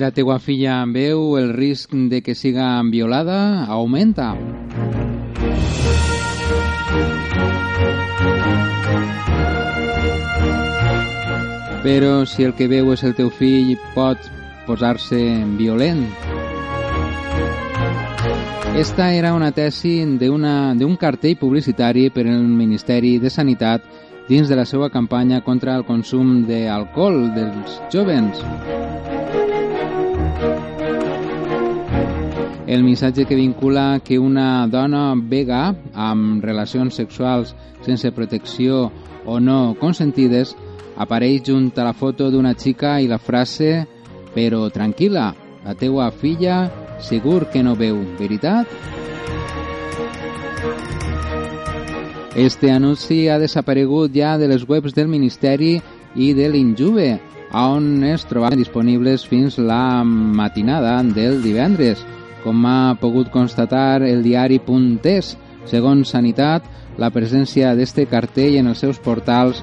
La teua filla veu el risc de que siga violada, augmenta. Però si el que veu és el teu fill, pot posar-se violent. Esta era una tesi d'un cartell publicitari per al Ministeri de Sanitat dins de la seva campanya contra el consum d'alcohol dels jovens. El missatge que vincula que una dona vega amb relacions sexuals sense protecció o no consentides apareix junt a la foto d'una xica i la frase «Però tranquil·la, la teua filla segur que no veu, veritat?» Este anunci ha desaparegut ja de les webs del Ministeri i de l'Injuve, on es trobaven disponibles fins la matinada del divendres, com ha pogut constatar el diari Puntés. Segons Sanitat, la presència d'este cartell en els seus portals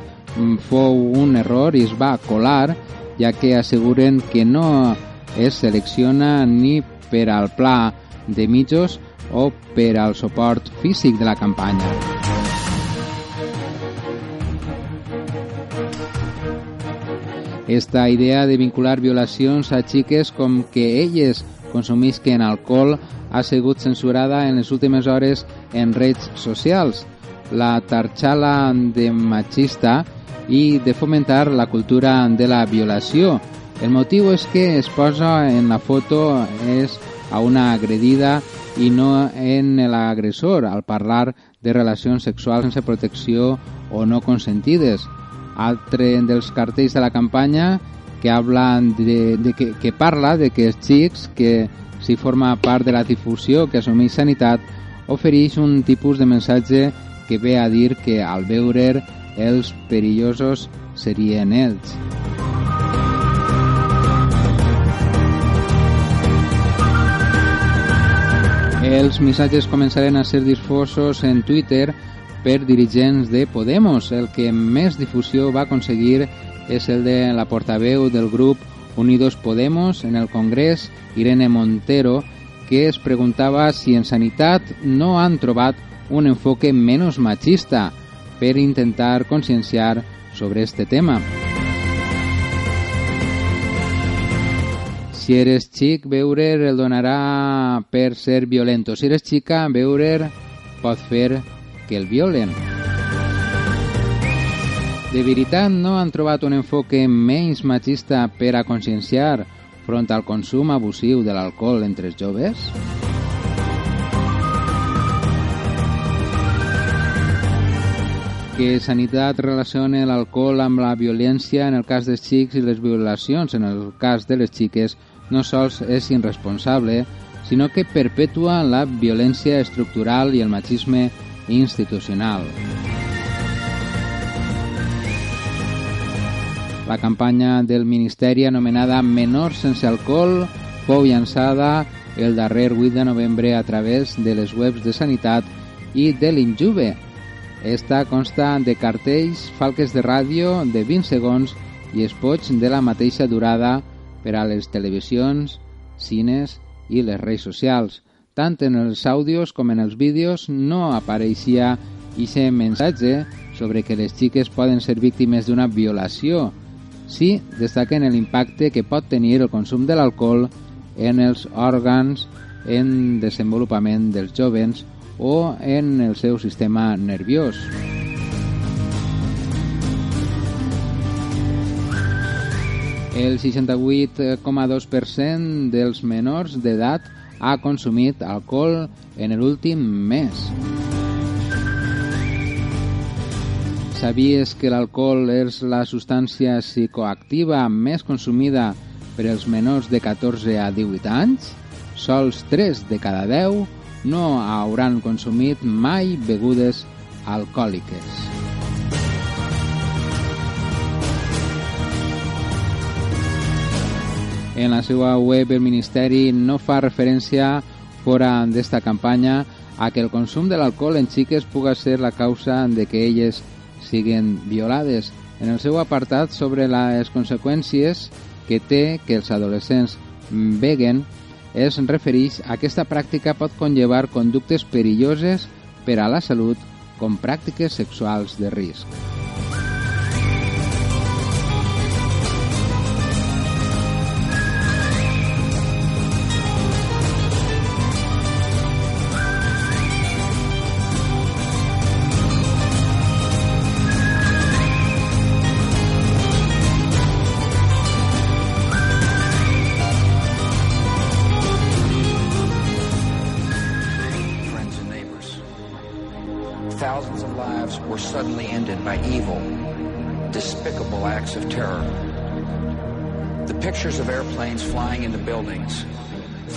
fou un error i es va colar, ja que asseguren que no es selecciona ni per al pla de mitjos o per al suport físic de la campanya. Esta idea de vincular violacions a xiques com que elles consumisquen alcohol ha sigut censurada en les últimes hores en redes socials. La tarxala de machista i de fomentar la cultura de la violació. El motiu és que es posa en la foto és a una agredida i no en l'agressor al parlar de relacions sexuals sense protecció o no consentides. Altre dels cartells de la campanya que hablan de, de que, que parla de que els xics que si forma part de la difusió que assumeix sanitat ofereix un tipus de missatge que ve a dir que al veure els perillosos serien ells. Els missatges començaren a ser difosos en Twitter per dirigents de Podemos. El que més difusió va aconseguir és el de la portaveu del grup Unidos Podemos en el Congrés, Irene Montero, que es preguntava si en sanitat no han trobat un enfoque menos machista per intentar concienciar sobre este tema. Si eres xic, veure'r el donarà per ser violento. Si eres xica, veure'r pot fer que el violen. De veritat no han trobat un enfoque menys machista per a conscienciar front al consum abusiu de l'alcohol entre els joves? que Sanitat relaciona l'alcohol amb la violència en el cas dels xics i les violacions en el cas de les xiques no sols és irresponsable, sinó que perpetua la violència estructural i el machisme institucional. La campanya del Ministeri anomenada Menors sense alcohol fou llançada el darrer 8 de novembre a través de les webs de Sanitat i de l'Injuve, esta consta de cartells, falques de ràdio de 20 segons i espots de la mateixa durada per a les televisions, cines i les redes socials. Tant en els àudios com en els vídeos no apareixia aquest mensatge sobre que les xiques poden ser víctimes d'una violació. Sí, destaquen l'impacte que pot tenir el consum de l'alcohol en els òrgans en desenvolupament dels jovens o en el seu sistema nerviós. El 68,2% dels menors d'edat ha consumit alcohol en l'últim mes. Sabies que l'alcohol és la substància psicoactiva més consumida per als menors de 14 a 18 anys? Sols 3 de cada 10 no hauran consumit mai begudes alcohòliques. En la seva web el Ministeri no fa referència fora d'esta campanya a que el consum de l'alcohol en xiques puga ser la causa de que elles siguen violades. En el seu apartat sobre les conseqüències que té que els adolescents vegan es refereix a aquesta pràctica pot conllevar conductes perilloses per a la salut com pràctiques sexuals de risc.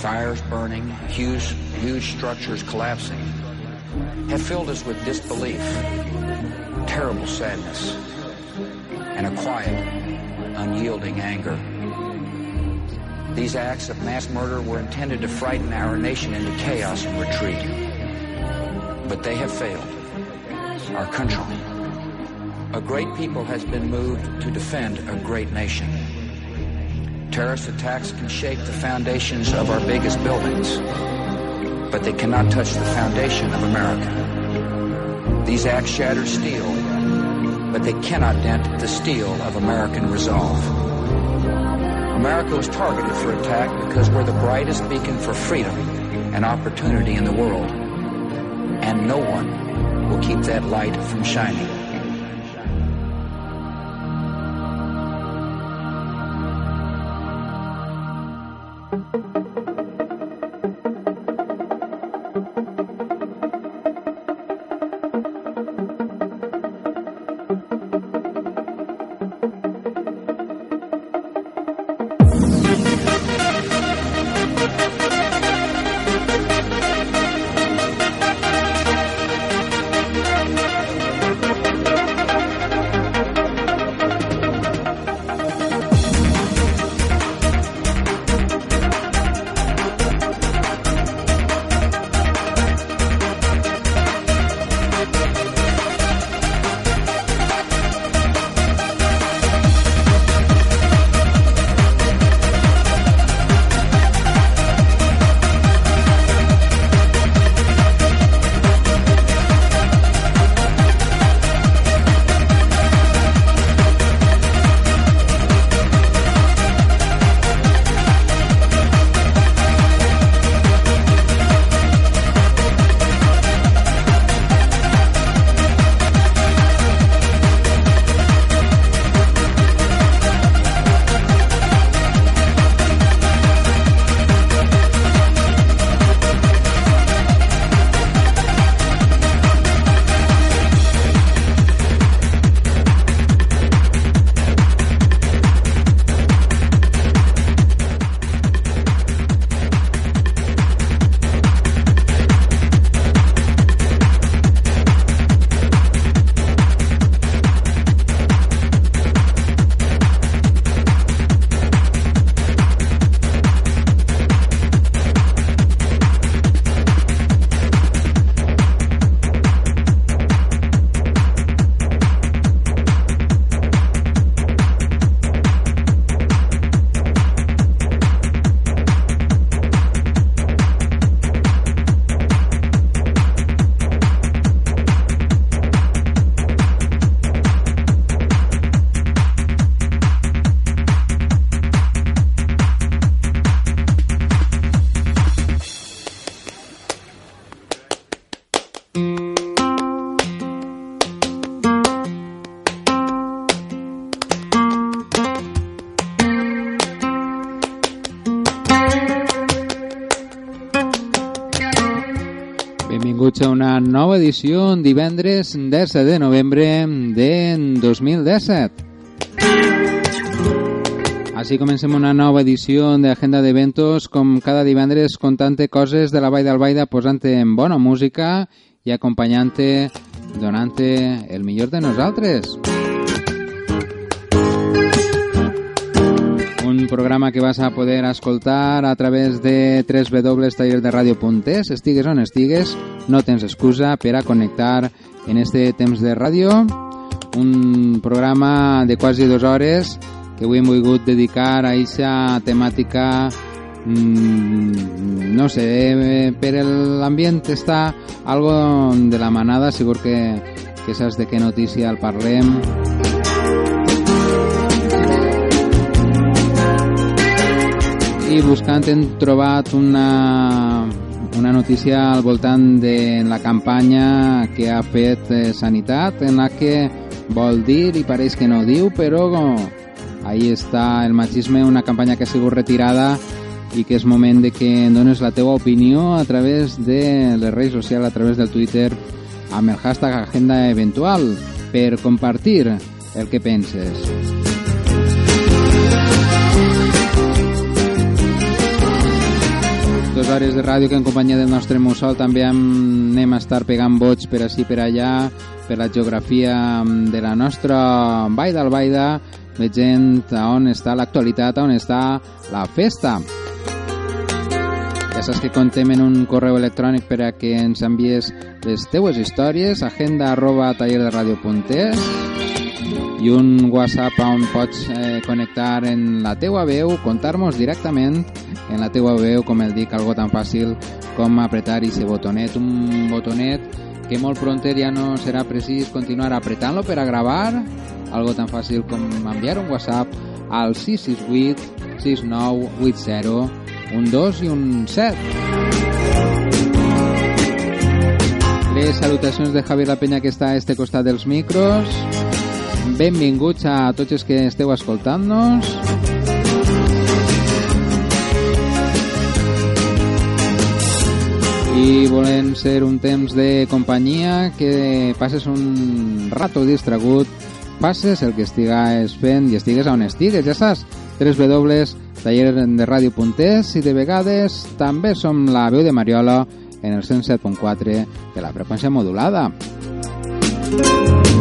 Fires burning, huge, huge structures collapsing, have filled us with disbelief, terrible sadness, and a quiet, unyielding anger. These acts of mass murder were intended to frighten our nation into chaos and retreat. But they have failed. Our country. A great people has been moved to defend a great nation. Terrorist attacks can shake the foundations of our biggest buildings, but they cannot touch the foundation of America. These acts shatter steel, but they cannot dent the steel of American resolve. America was targeted for attack because we're the brightest beacon for freedom and opportunity in the world, and no one will keep that light from shining. Edició divendres 10 de novembre de 2017. Així comencem una nova edició d'Agenda d'Eventos, com cada divendres contant coses de la Vall d'Albaida, posant en bona música i acompanyant-te, donant-te el millor de nosaltres. un programa que vas a poder escoltar a través de www.tallerderadio.es estigues on estigues, no tens excusa per a connectar en este temps de ràdio un programa de quasi dues hores que avui hem volgut dedicar a aquesta temàtica mm, no sé, per l'ambient està algo de la manada, segur que, que saps de què notícia el parlem. I buscant hem trobat una, una notícia al voltant de la campanya que ha fet eh, Sanitat, en la que vol dir, i pareix que no diu, però ahí està el machisme, una campanya que ha sigut retirada i que és moment de que dones la teua opinió a través de les redes socials, a través del Twitter, amb el hashtag Agenda Eventual, per compartir el que penses. Dues hores de ràdio que en companyia del nostre mussol també anem a estar pegant bots per així per allà, per la geografia de la nostra Vall d'Albaida, veient on està l'actualitat, on està la festa. Ja saps que contem en un correu electrònic per a que ens envies les teues històries, agenda arroba tallerderadio.es i un WhatsApp on pots eh, connectar en la teua veu, contar-nos directament en la teua veu, com el dic, algo tan fàcil com apretar aquest botonet, un botonet que molt pronter ja no serà precís continuar apretant-lo per a gravar, algo tan fàcil com enviar un WhatsApp al 668 6980 un 2 i un 7. Les salutacions de Javier La Peña que està a este costat dels micros. Benvinguts a tots els que esteu escoltant-nos. i volem ser un temps de companyia que passes un rato distragut passes el que estigues fent i estigues on estigues, ja saps www.tallerderradio.es i de vegades també som la veu de Mariola en el 107.4 de la freqüència modulada. Música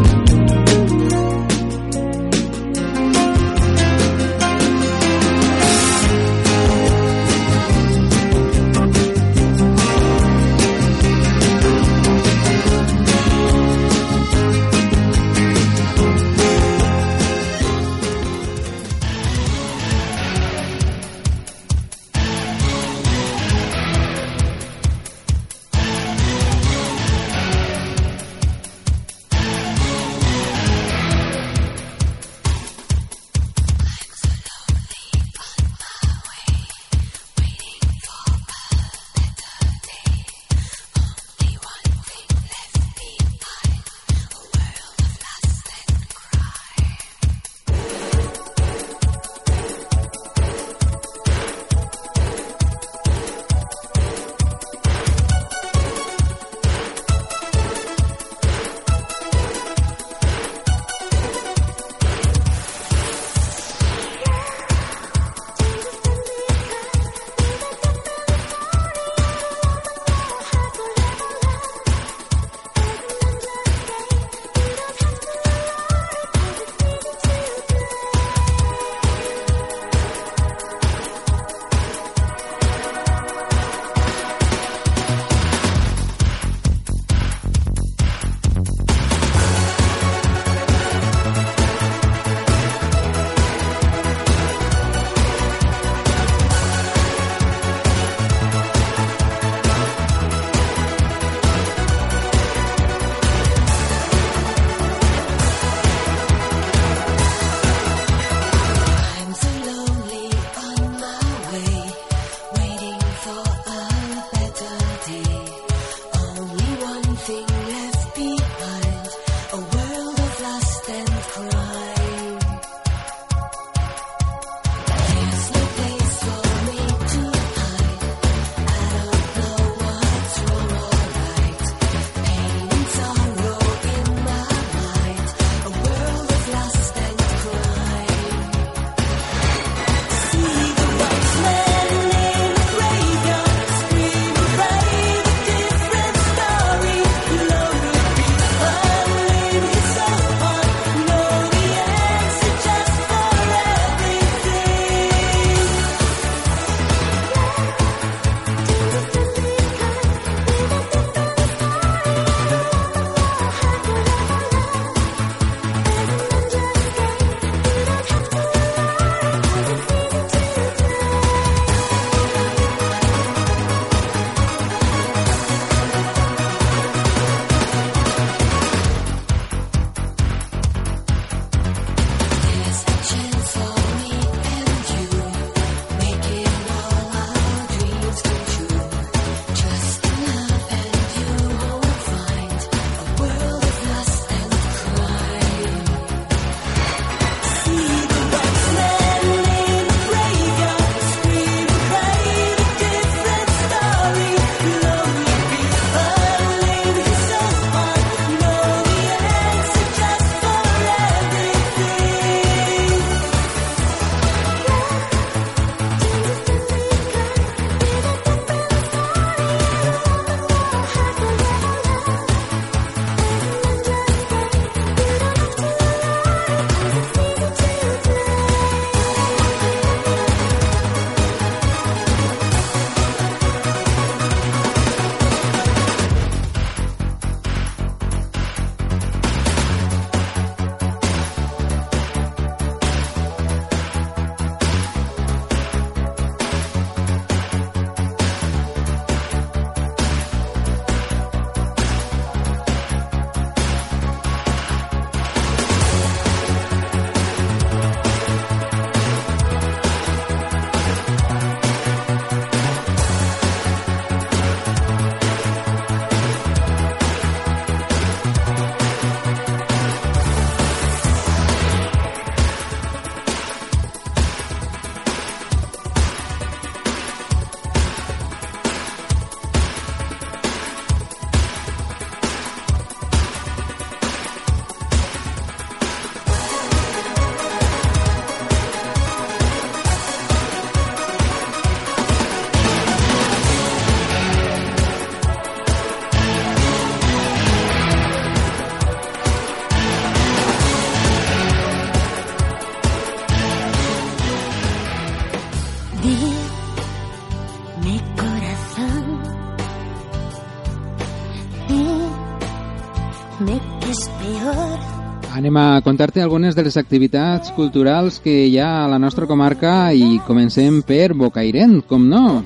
Anem a contar-te algunes de les activitats culturals que hi ha a la nostra comarca i comencem per Bocairent, com no?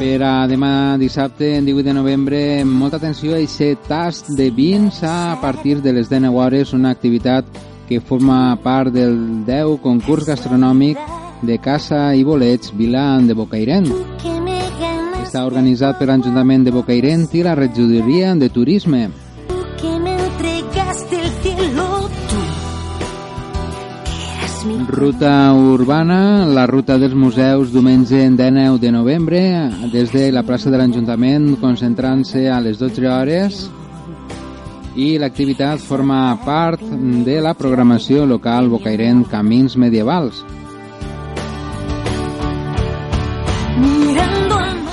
Per a demà dissabte, 18 de novembre, molta atenció a aquest tast de vins a partir de les 19 hores, una activitat que forma part del 10 concurs gastronòmic de Casa i Bolets Vilan de Bocairent. Està organitzat per l'Ajuntament de Bocairent i la Regidoria de Turisme. Ruta urbana, la ruta dels museus diumenge 19 de novembre des de la plaça de l'Ajuntament concentrant-se a les 12 hores i l'activitat forma part de la programació local Bocairent Camins Medievals.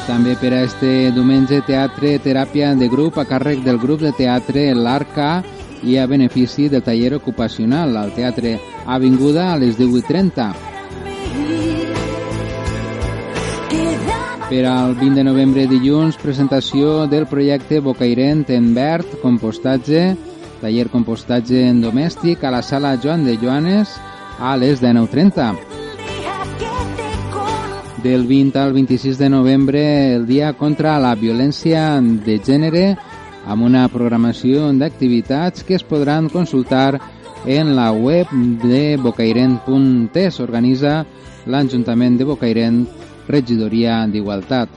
També per a este diumenge teatre teràpia de grup a càrrec del grup de teatre L'Arca i a benefici del taller ocupacional al Teatre Avinguda a les 18.30. Per al 20 de novembre dilluns, presentació del projecte Bocairent en verd, compostatge, taller compostatge en domèstic a la sala Joan de Joanes a les 19.30. Del 20 al 26 de novembre, el dia contra la violència de gènere, amb una programació d'activitats que es podran consultar en la web de bocairent.es. Organitza l'Ajuntament de Bocairent, Regidoria d'Igualtat.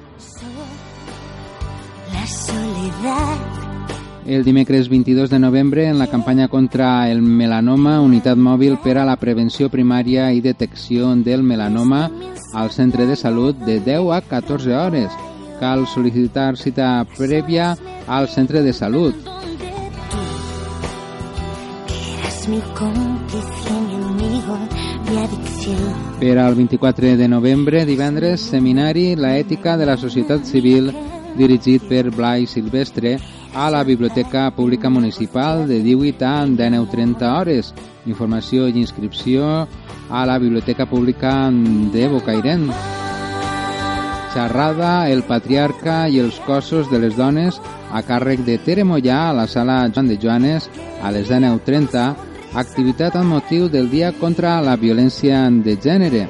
El dimecres 22 de novembre, en la campanya contra el melanoma, unitat mòbil per a la prevenció primària i detecció del melanoma al centre de salut de 10 a 14 hores. Cal sol·licitar cita prèvia al centre de salut. Per al 24 de novembre, divendres, seminari La ètica de la societat civil dirigit per Blai Silvestre a la Biblioteca Pública Municipal de 18 a 19.30 hores. Informació i inscripció a la Biblioteca Pública de Bocairent xerrada El patriarca i els cossos de les dones a càrrec de Tere Mollà a la sala Joan de Joanes a les 10.30, activitat amb motiu del Dia contra la Violència de Gènere.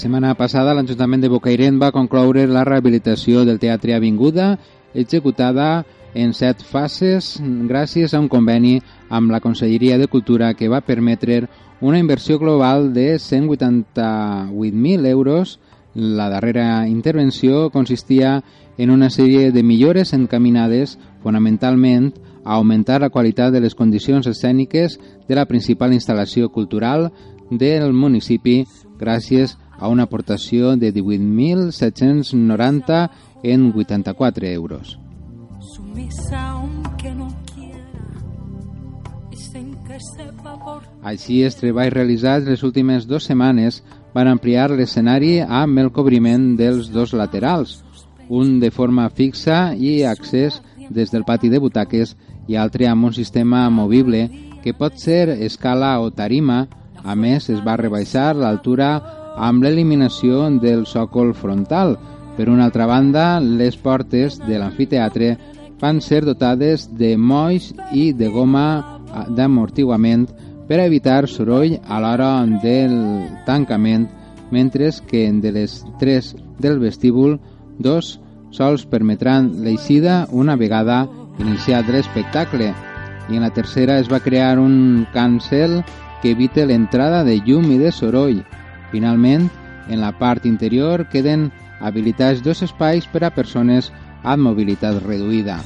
Setmana passada l'Ajuntament de Bocairent va concloure la rehabilitació del Teatre Avinguda, executada en set fases gràcies a un conveni amb la Conselleria de Cultura que va permetre una inversió global de 188.000 euros. La darrera intervenció consistia en una sèrie de millores encaminades fonamentalment a augmentar la qualitat de les condicions escèniques de la principal instal·lació cultural del municipi gràcies una aportació de 18.790 en 84 euros. Així, els treballs realitzats les últimes dues setmanes van ampliar l'escenari amb el cobriment dels dos laterals, un de forma fixa i accés des del pati de butaques i altre amb un sistema movible que pot ser escala o tarima. A més, es va rebaixar l'altura amb l'eliminació del sòcol frontal. Per una altra banda, les portes de l'amfiteatre van ser dotades de molls i de goma d'amortiguament per evitar soroll a l'hora del tancament, mentre que de les tres del vestíbul, dos sols permetran l'eixida una vegada iniciat l'espectacle i en la tercera es va crear un cancel que evite l'entrada de llum i de soroll. Finalment, en la part interior queden habilitats dos espais per a persones amb mobilitat reduïda.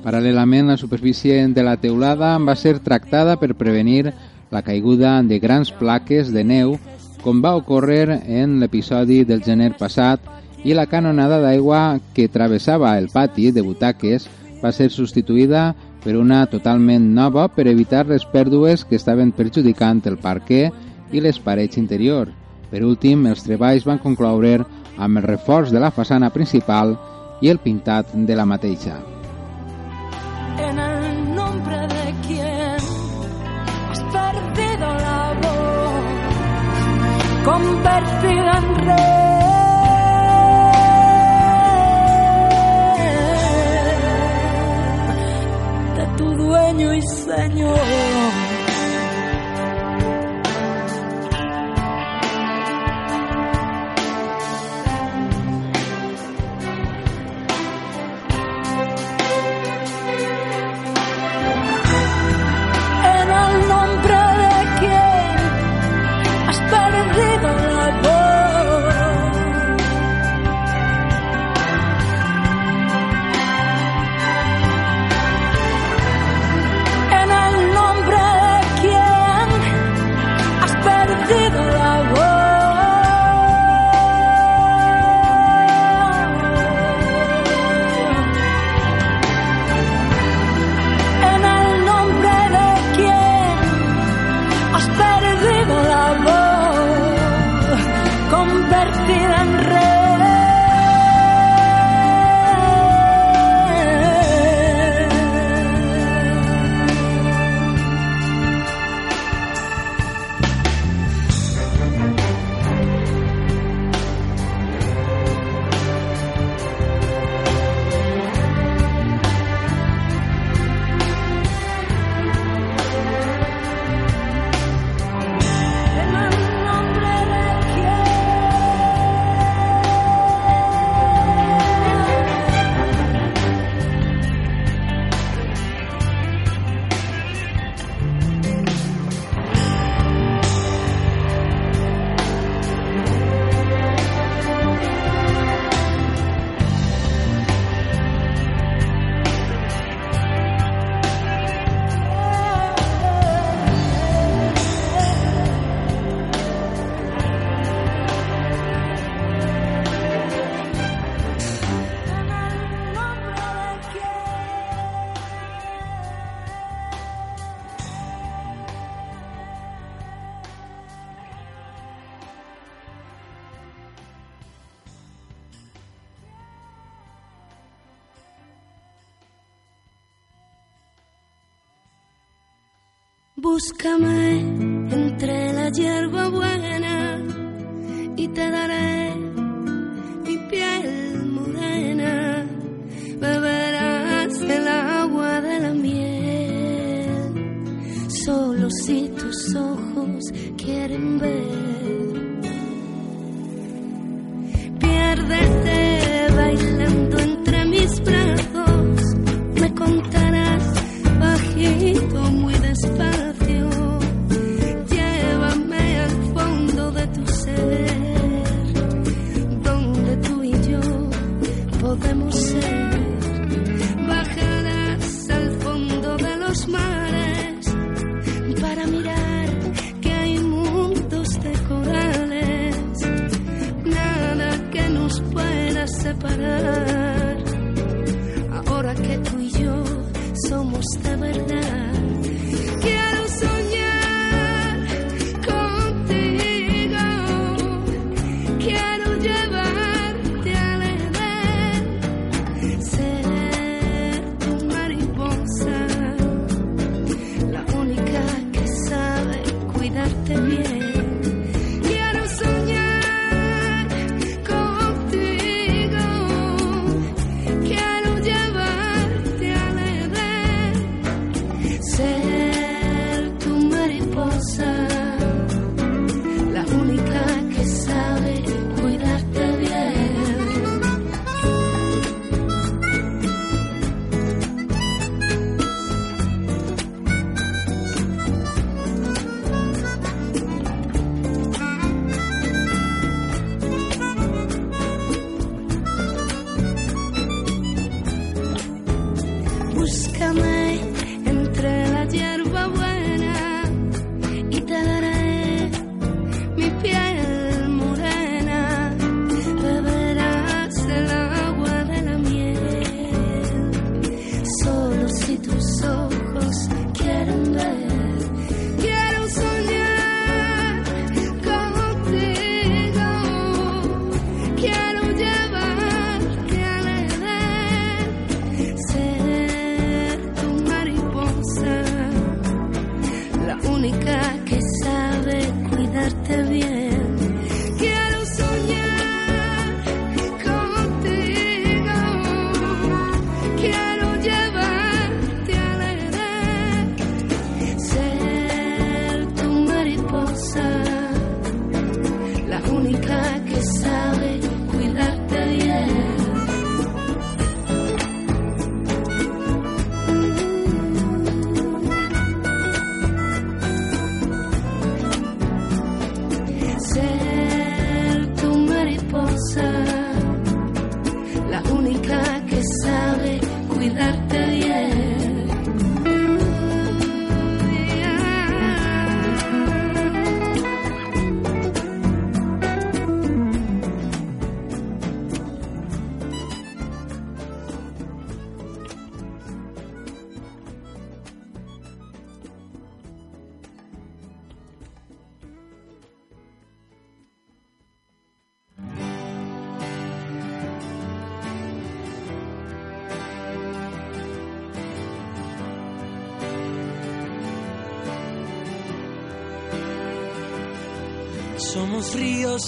Paral·lelament, la superfície de la teulada va ser tractada per prevenir la caiguda de grans plaques de neu, com va ocórrer en l'episodi del gener passat, i la canonada d'aigua que travessava el pati de butaques va ser substituïda per una totalment nova per evitar les pèrdues que estaven perjudicant el parquer i les parets interiors. Per últim, els treballs van concloure amb el reforç de la façana principal i el pintat de la mateixa. En el nombre de quien has perdido la voz convertida en rey dueño y Señor.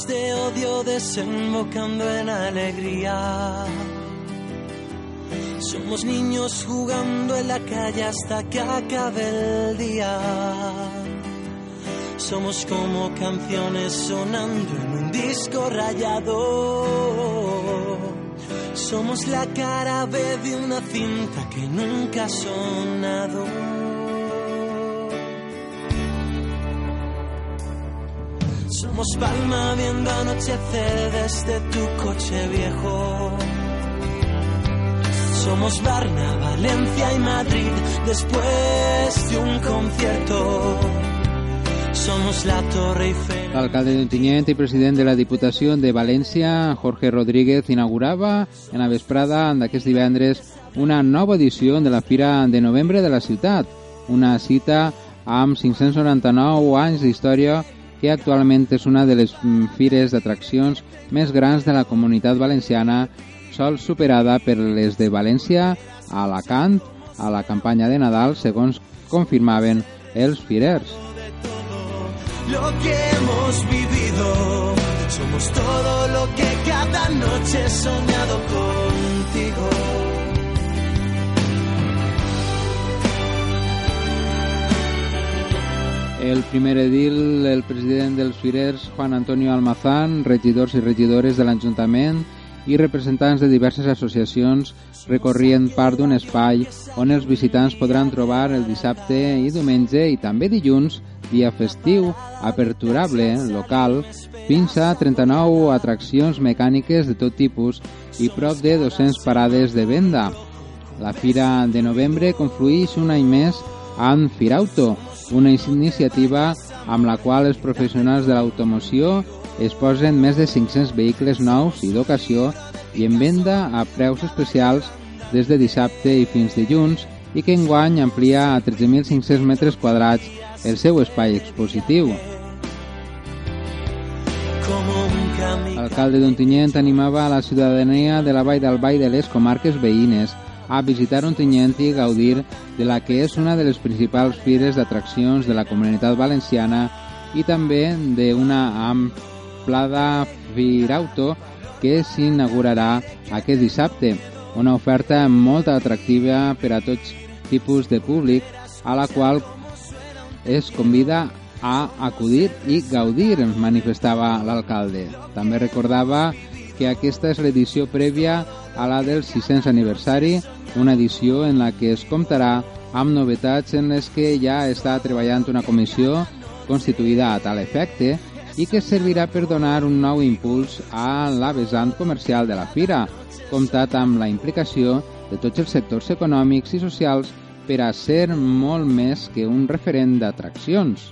De odio desembocando en alegría. Somos niños jugando en la calle hasta que acabe el día. Somos como canciones sonando en un disco rayado. Somos la cara B de una cinta que nunca ha sonado. Somos palma viendo anochecer desde tu coche viejo. Somos Varna, Valencia y Madrid después de un concierto. Somos la Torre Eiffel. L'alcalde d'Ontinyent i president de la Diputació de València, Jorge Rodríguez, inaugurava en la vesprada d'aquest divendres una nova edició de la Fira de Novembre de la ciutat, una cita amb 599 anys d'història que actualment és una de les mm, fires d'atraccions més grans de la comunitat valenciana, sol superada per les de València, Alacant, a la campanya de Nadal, segons confirmaven els firers. lo que hemos vivido. Somos todo lo que cada noche he soñado contigo. El primer edil, el president dels Firers, Juan Antonio Almazán, regidors i regidores de l'Ajuntament i representants de diverses associacions recorrien part d'un espai on els visitants podran trobar el dissabte i diumenge i també dilluns, dia festiu, aperturable, local, fins a 39 atraccions mecàniques de tot tipus i prop de 200 parades de venda. La Fira de Novembre conflueix un any més amb Firauto, una iniciativa amb la qual els professionals de l'automoció es posen més de 500 vehicles nous i d'ocasió i en venda a preus especials des de dissabte i fins dilluns i que enguany amplia a 13.500 metres quadrats el seu espai expositiu. L'alcalde d'Ontinyent animava a la ciutadania de la Vall d'Albai de les comarques veïnes a visitar Ontinyent i gaudir de la que és una de les principals fires d'atraccions de la comunitat valenciana i també d'una amplada firauto que s'inaugurarà aquest dissabte, una oferta molt atractiva per a tots tipus de públic a la qual es convida a acudir i gaudir, manifestava l'alcalde. També recordava que aquesta és l'edició prèvia a la del 600 aniversari, una edició en la que es comptarà amb novetats en les que ja està treballant una comissió constituïda a tal efecte i que servirà per donar un nou impuls a la vessant comercial de la fira, comptat amb la implicació de tots els sectors econòmics i socials per a ser molt més que un referent d'atraccions.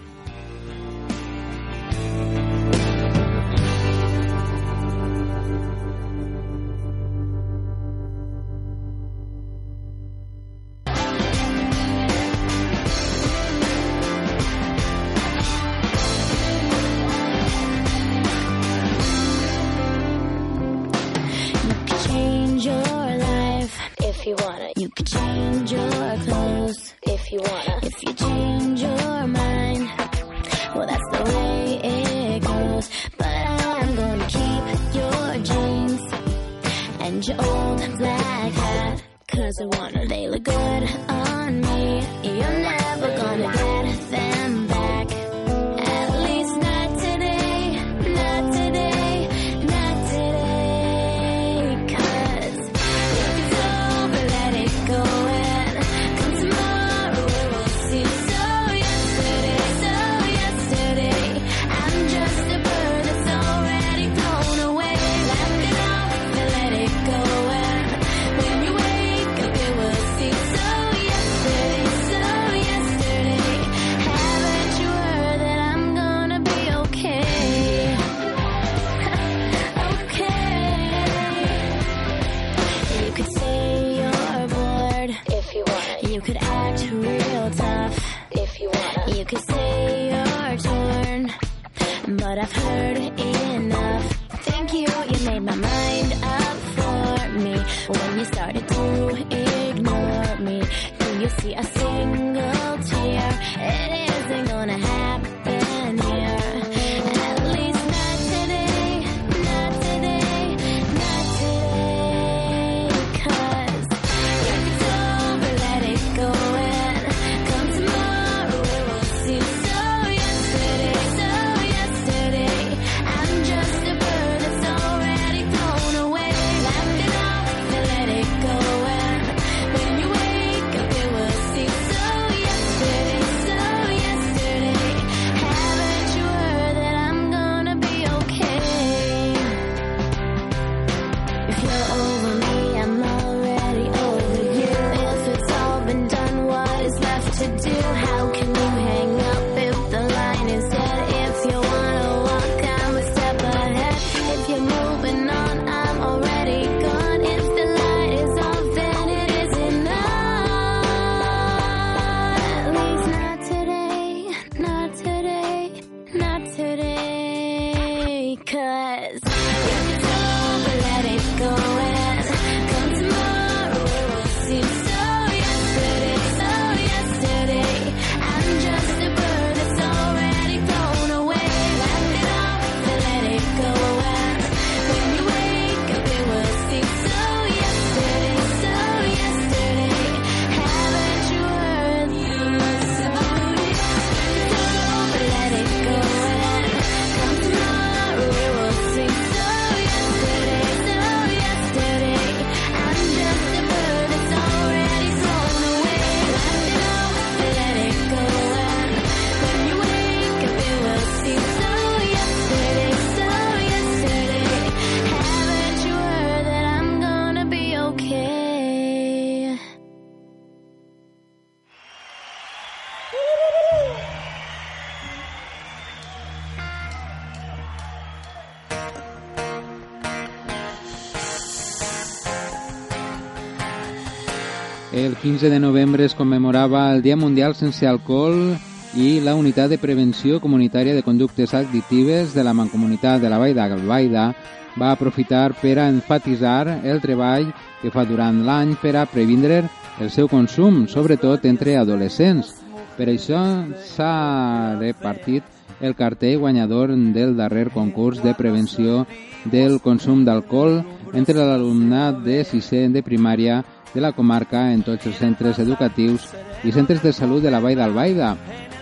El Dia Mundial Sense Alcohol i la Unitat de Prevenció Comunitària de Conductes Addictives de la Mancomunitat de la Vall d'Albaida va aprofitar per a enfatitzar el treball que fa durant l'any per a previndre el seu consum, sobretot entre adolescents. Per això s'ha repartit el cartell guanyador del darrer concurs de prevenció del consum d'alcohol entre l'alumnat de sisè de primària de la comarca en tots els centres educatius i centres de salut de la Vall d'Albaida.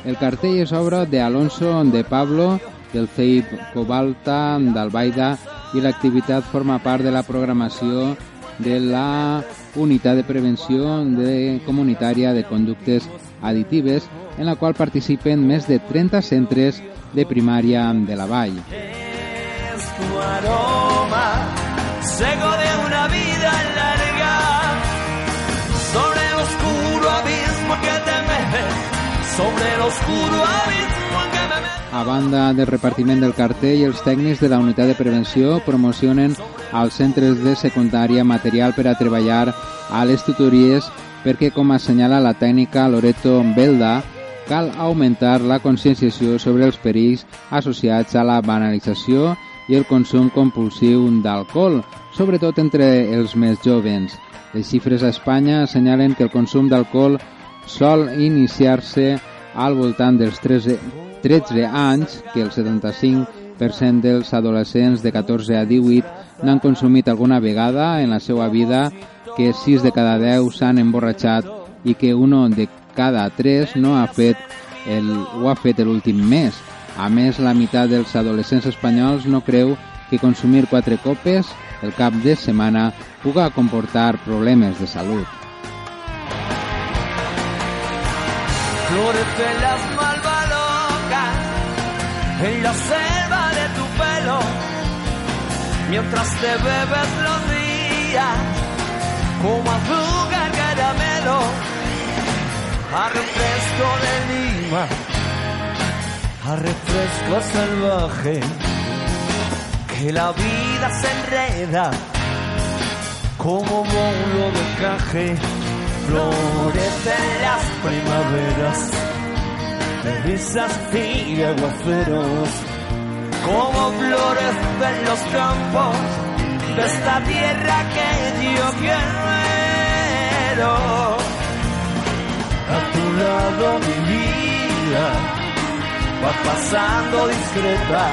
El cartell és obra de Alonso de Pablo, del CEIP Cobalta d'Albaida i l'activitat forma part de la programació de la Unitat de Prevenció de Comunitària de Conductes Additives, en la qual participen més de 30 centres de primària de la Vall. Aroma, de una vida larga, sobre A banda del repartiment del cartell, els tècnics de la unitat de prevenció promocionen als centres de secundària material per a treballar a les tutories perquè, com assenyala la tècnica Loreto Belda, cal augmentar la conscienciació sobre els perills associats a la banalització i el consum compulsiu d'alcohol, sobretot entre els més jovens. Les xifres a Espanya assenyalen que el consum d'alcohol sol iniciar-se al voltant dels 13, 13 anys, que el 75% dels adolescents de 14 a 18 n'han consumit alguna vegada en la seva vida, que 6 de cada 10 s'han emborratxat i que uno de cada 3 no ha fet el, ho ha fet l'últim mes. A més, la meitat dels adolescents espanyols no creu que consumir quatre copes el cap de setmana puga comportar problemes de salut. Florece las malvalocas en la selva de tu pelo, mientras te bebes los días como azúcar caramelo, a refresco de Lima, a refresco salvaje, que la vida se enreda como bolo de caje. Florecen las primaveras, brisas y aguaceros, como florecen los campos de esta tierra que yo quiero. A tu lado mi vida va pasando discreta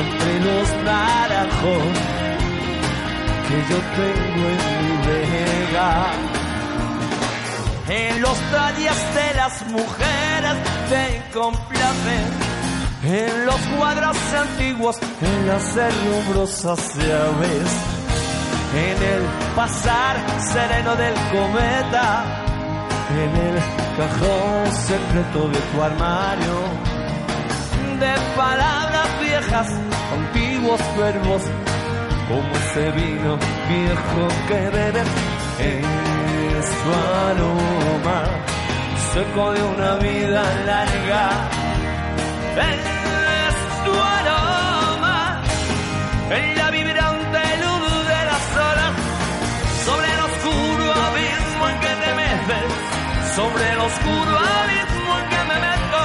entre los naranjos que yo tengo en mi vega. En los talles de las mujeres te complacen, en los cuadros antiguos, en las herrumbrosas llaves, en el pasar sereno del cometa, en el cajón secreto de tu armario, de palabras viejas, antiguos verbos como ese vino viejo que bebes es tu aroma. Seco de una vida larga es tu aroma. En la vibrante luz de las olas sobre el oscuro abismo en que te metes. Sobre el oscuro abismo en que me meto.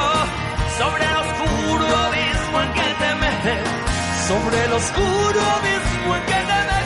Sobre el oscuro abismo en que te metes sobre el oscuro abismo en que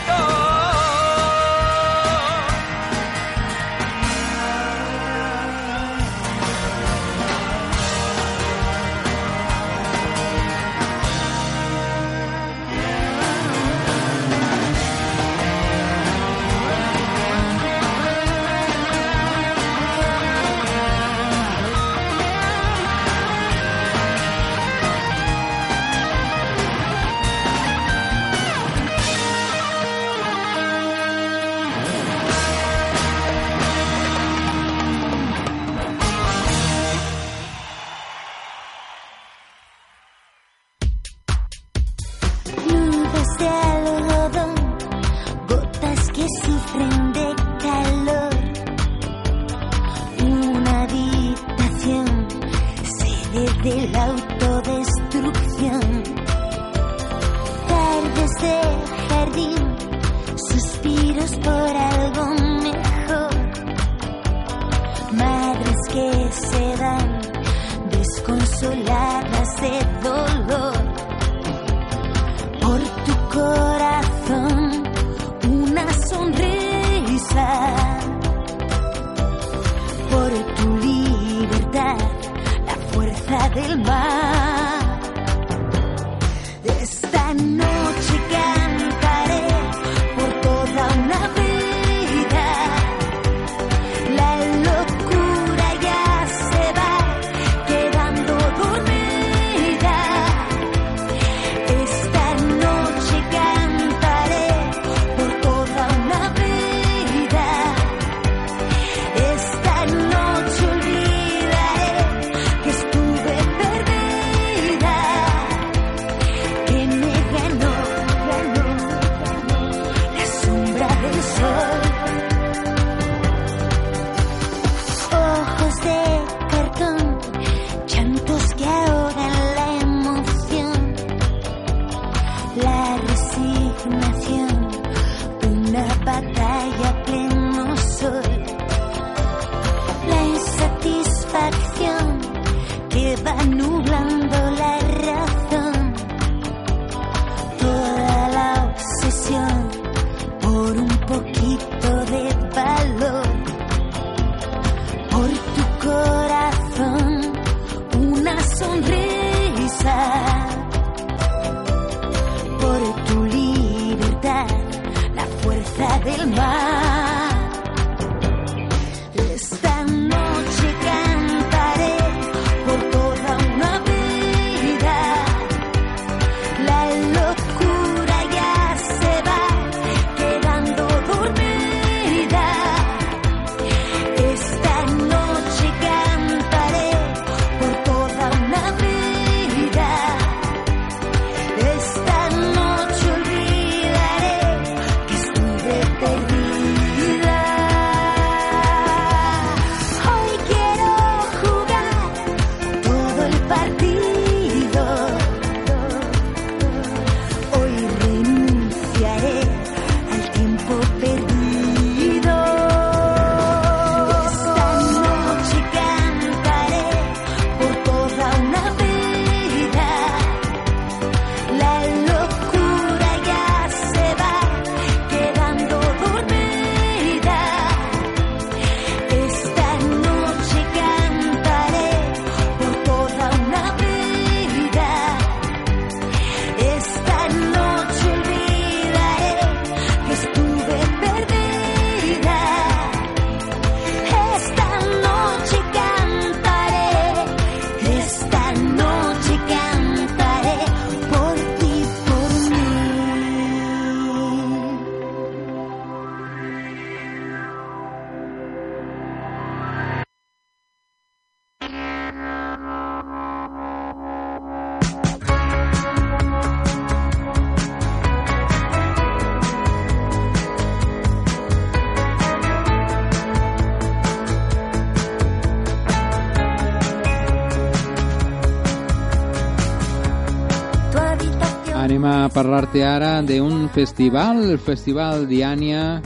parlar-te ara d'un festival, el Festival Diània,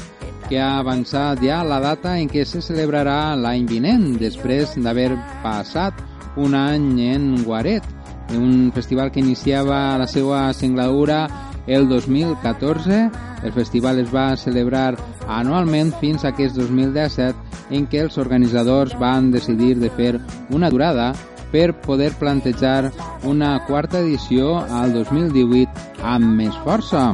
que ha avançat ja la data en què se celebrarà l'any vinent, després d'haver passat un any en Guaret, un festival que iniciava la seva singladura el 2014. El festival es va celebrar anualment fins a aquest 2017 en què els organitzadors van decidir de fer una durada per poder plantejar una quarta edició al 2018 amb més força.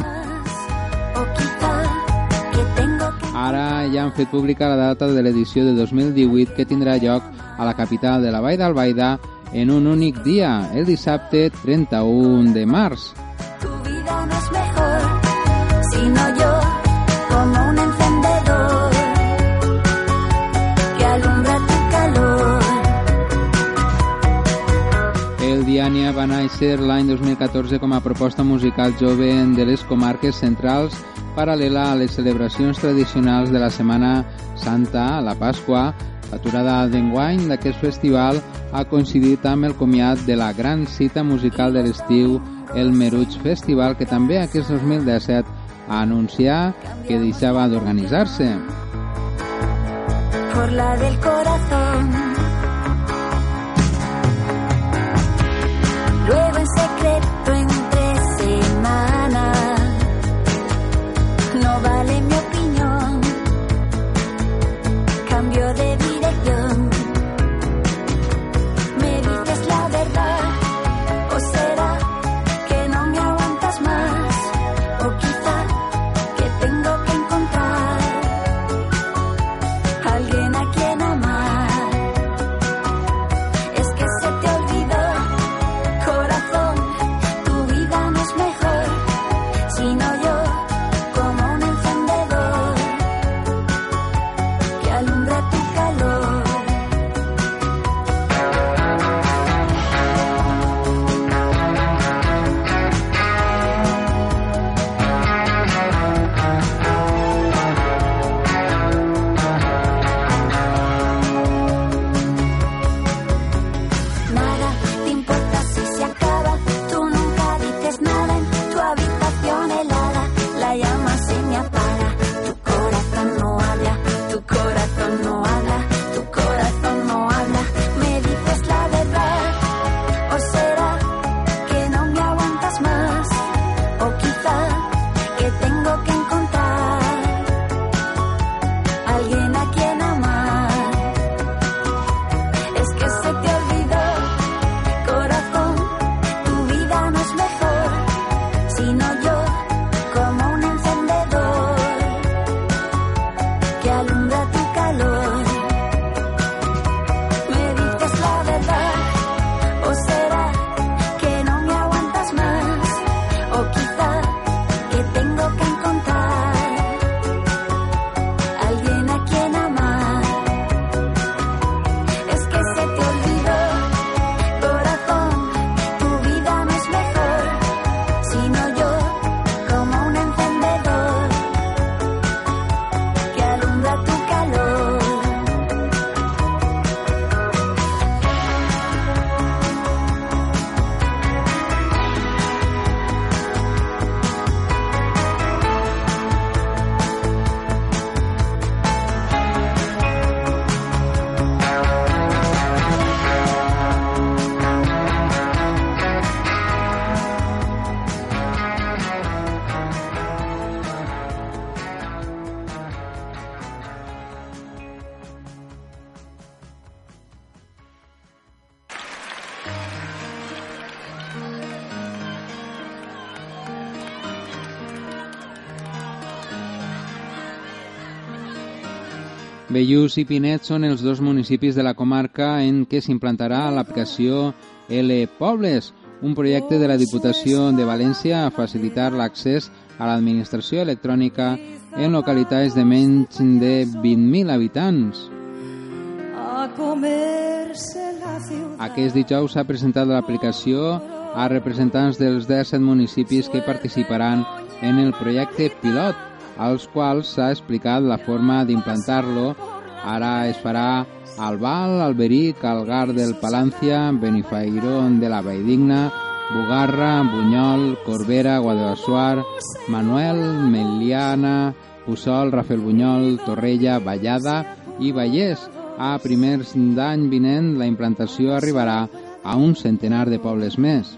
Ara ja han fet pública la data de l'edició de 2018 que tindrà lloc a la capital de la Vall d'Albaida en un únic dia, el dissabte 31 de març. tu vida no es mejor, sino yo Diània va néixer l'any 2014 com a proposta musical jove de les comarques centrals paral·lela a les celebracions tradicionals de la Setmana Santa, la Pasqua. L'aturada d'enguany d'aquest festival ha coincidit amb el comiat de la gran cita musical de l'estiu, el Meruig Festival, que també aquest 2017 a anunciar que deixava d'organitzar-se. por la del corazón. Bellús i Pinet són els dos municipis de la comarca en què s'implantarà l'aplicació L Pobles, un projecte de la Diputació de València a facilitar l'accés a l'administració electrònica en localitats de menys de 20.000 habitants. Aquest dijous s'ha presentat l'aplicació a representants dels 17 municipis que participaran en el projecte pilot, als quals s'ha explicat la forma d'implantar-lo. Ara es farà al Val, Alberic, Algar del Palància, Benifairó de la Valldigna, Bugarra, Bunyol, Corbera, Guadalasuar, Manuel, Meliana, Puçol, Rafael Bunyol, Torrella, Vallada i Vallès. A primers d'any vinent la implantació arribarà a un centenar de pobles més.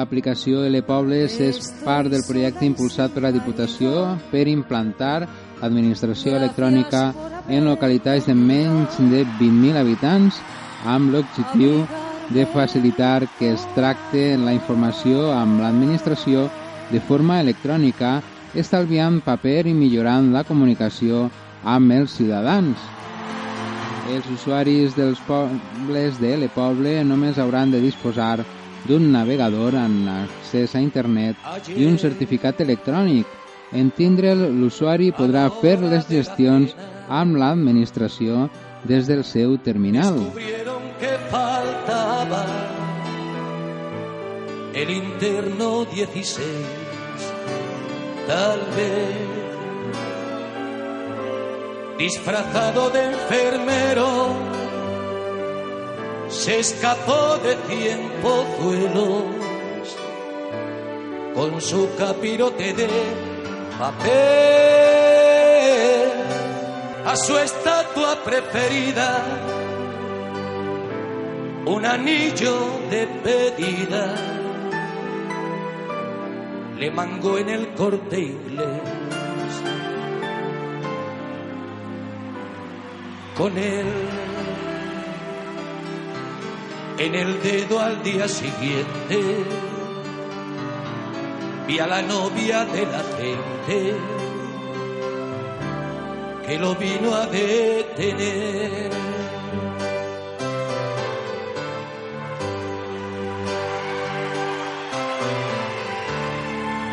L'aplicació L Pobles és part del projecte impulsat per la Diputació per implantar administració electrònica en localitats de menys de 20.000 habitants amb l'objectiu de facilitar que es tracte la informació amb l'administració de forma electrònica, estalviant paper i millorant la comunicació amb els ciutadans. Els usuaris dels pobles de L Poble només hauran de disposar d'un navegador amb accés a internet i un certificat electrònic. En tindre'l, l'usuari podrà fer les gestions amb l'administració des del seu terminal. el interno 16, tal vez disfrazado de enfermero, se escapó de cien pozuelos con su capirote de papel a su estatua preferida un anillo de pedida le mangó en el corte inglés. Con él en el dedo al día siguiente vi a la novia de la gente que lo vino a detener.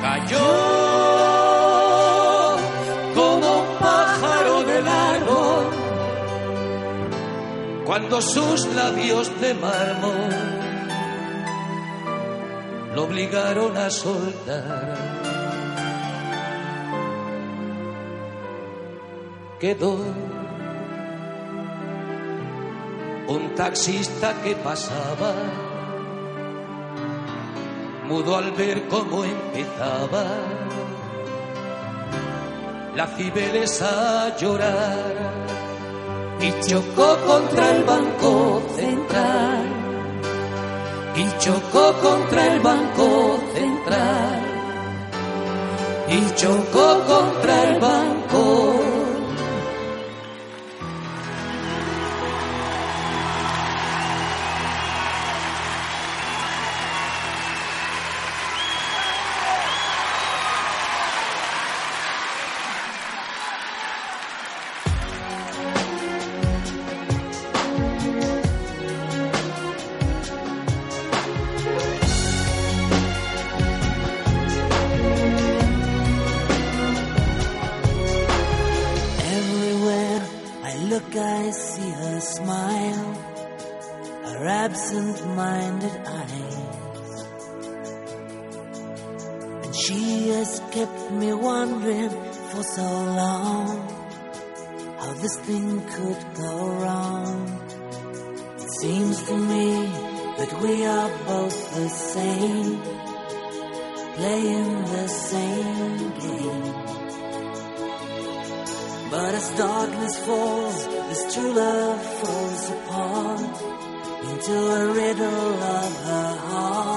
Cayó cuando sus labios de mármol lo obligaron a soltar. Quedó un taxista que pasaba, mudo al ver cómo empezaba la Cibeles a llorar y chocó contra el banco central. Y chocó contra el banco central. Y chocó contra el banco Everywhere And she has kept me wondering for so long how this thing could go wrong. It seems to me that we are both the same, playing the same game. But as darkness falls, this true love falls apart into a riddle of her heart.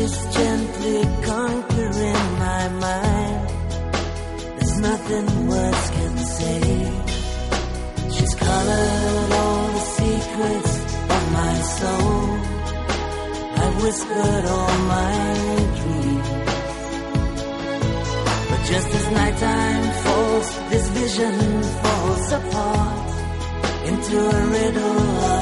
is gently conquering my mind. There's nothing words can say. She's colored all the secrets of my soul. I've whispered all my dreams. But just as nighttime falls, this vision falls apart into a riddle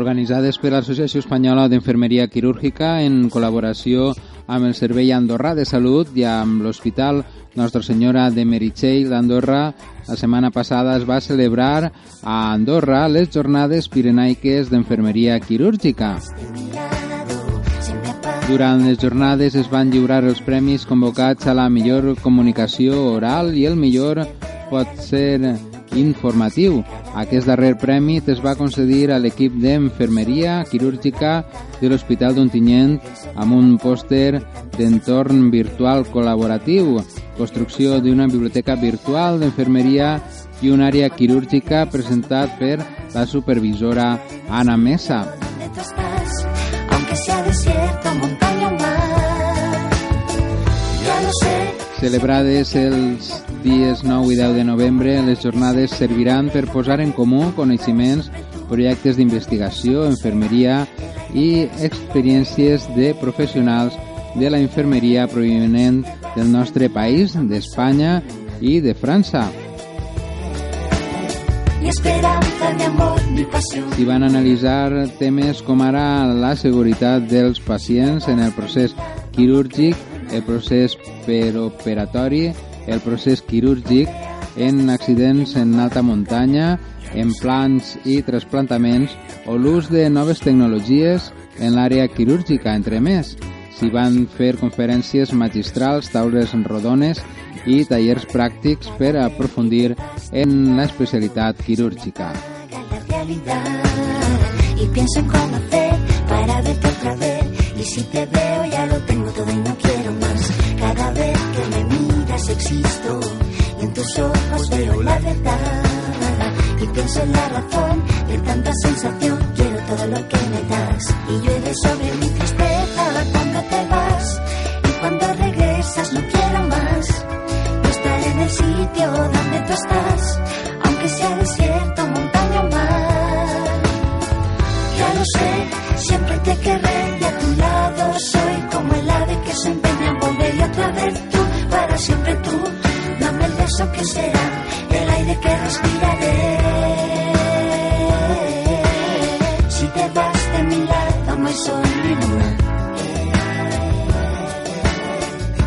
organitzades per l'Associació Espanyola d'Enfermeria Quirúrgica en col·laboració amb el Servei Andorrà de Salut i amb l'Hospital Nostra Senyora de Meritxell d'Andorra. La setmana passada es va celebrar a Andorra les jornades pirenaiques d'enfermeria quirúrgica. Durant les jornades es van lliurar els premis convocats a la millor comunicació oral i el millor pot ser informatiu. Aquest darrer premi es va concedir a l'equip d'enfermeria quirúrgica de l'Hospital d'Ontinyent amb un pòster d'entorn virtual col·laboratiu, construcció d'una biblioteca virtual d'enfermeria i una àrea quirúrgica presentat per la supervisora Ana Mesa. Aunque sea desierto, montaña o mar, ya lo sé. Celebrades els dies 9 i 10 de novembre, les jornades serviran per posar en comú coneixements, projectes d'investigació, enfermeria i experiències de professionals de la infermeria provinent del nostre país, d'Espanya i de França. S'hi van analitzar temes com ara la seguretat dels pacients en el procés quirúrgic, el procés peroperatori, el procés quirúrgic en accidents en alta muntanya, en plans i trasplantaments o l'ús de noves tecnologies en l'àrea quirúrgica, entre més. S'hi van fer conferències magistrals, taules rodones i tallers pràctics per aprofundir en la especialitat quirúrgica. Y pienso en cómo hacer para verte otra vez. Y si te veo ya lo tengo todo y no quiero más. Cada vez que me miras existo y en tus ojos veo la verdad. Y pienso en la razón de tanta sensación. Quiero todo lo que me das y llueve sobre mi tristeza cuando te vas. Y cuando regresas no quiero más. No estar en el sitio donde tú estás, aunque sea desierto, ave que se empeña en volver y otra vez tú, para siempre tú. Dame el beso que será el aire que respiraré. Si te vas de mi lado no hay sol ni luna.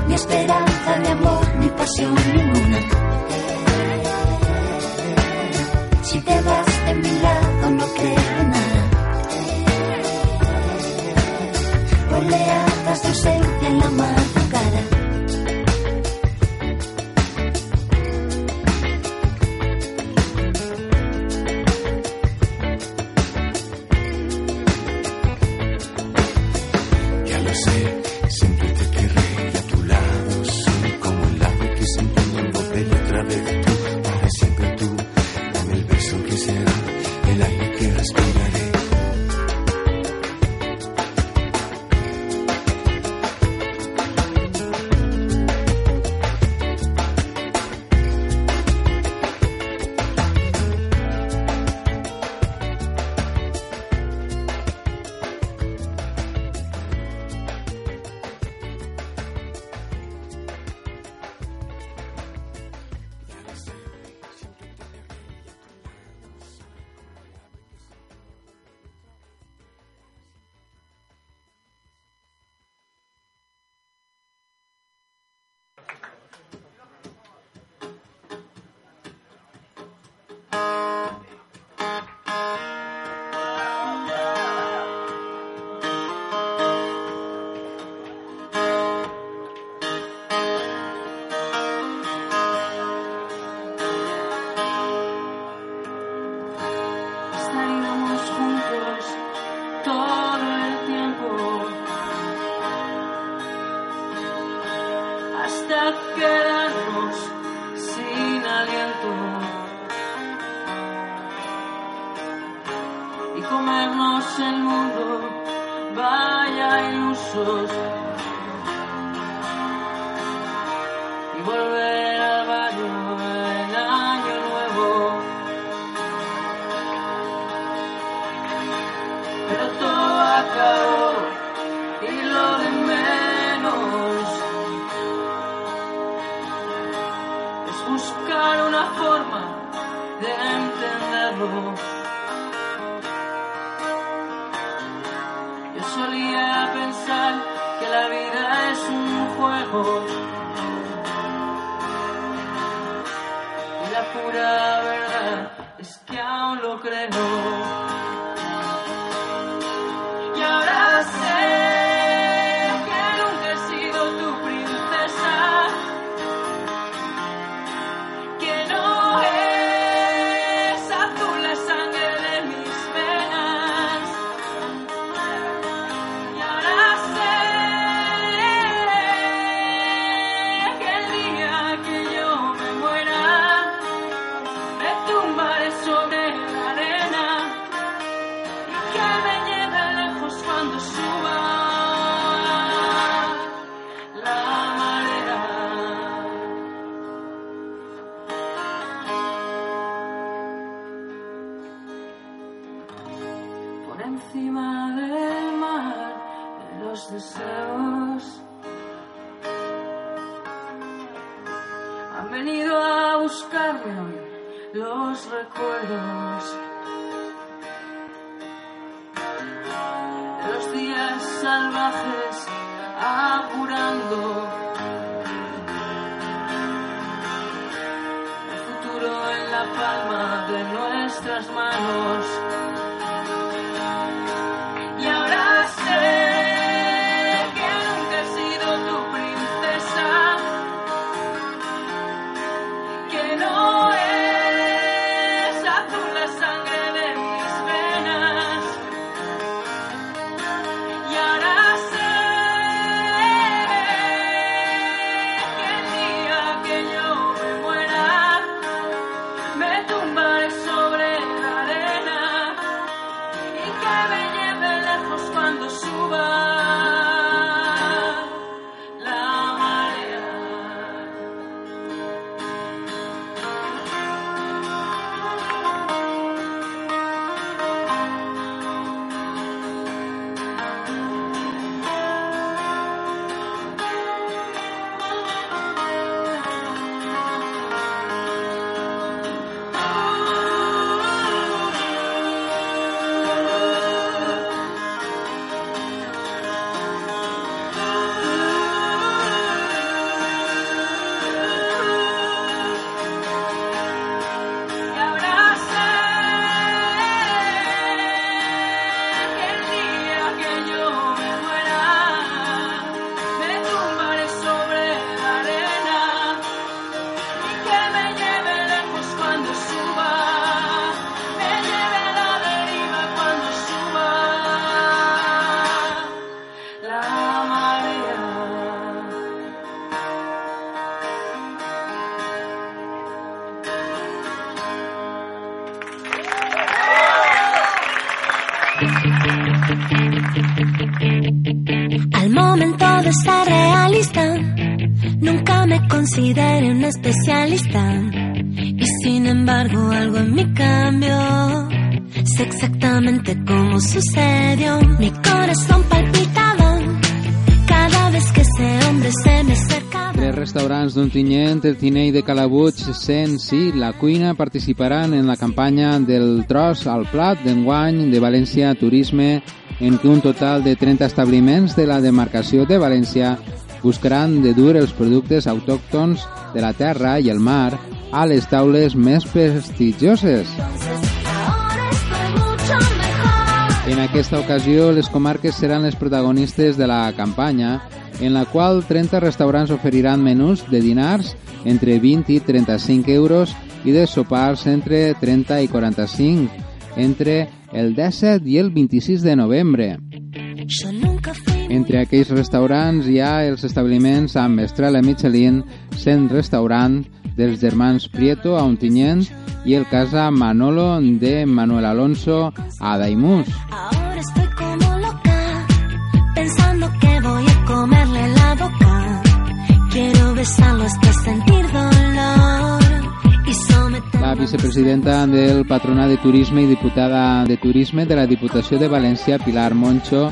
Mi esperanza, mi amor, mi pasión ninguna. Si te vas Oleadas de ausencia en la madrugada. El Tinell de Calabuig, Sent, sí, la cuina participaran en la campanya del tros al plat d'enguany de València Turisme, en què un total de 30 establiments de la demarcació de València buscaran de dur els productes autòctons de la terra i el mar a les taules més prestigioses. En aquesta ocasió, les comarques seran les protagonistes de la campanya, en la qual 30 restaurants oferiran menús de dinars entre 20 i 35 euros i de sopars entre 30 i 45, entre el 17 i el 26 de novembre. Entre aquells restaurants hi ha els establiments amb estrella Michelin, Sent Restaurant, dels germans Prieto a Ontinyent i el Casa Manolo de Manuel Alonso a Daimús. Ahora estoy La vicepresidenta del Patronat de Turisme i diputada de Turisme de la Diputació de València, Pilar Moncho,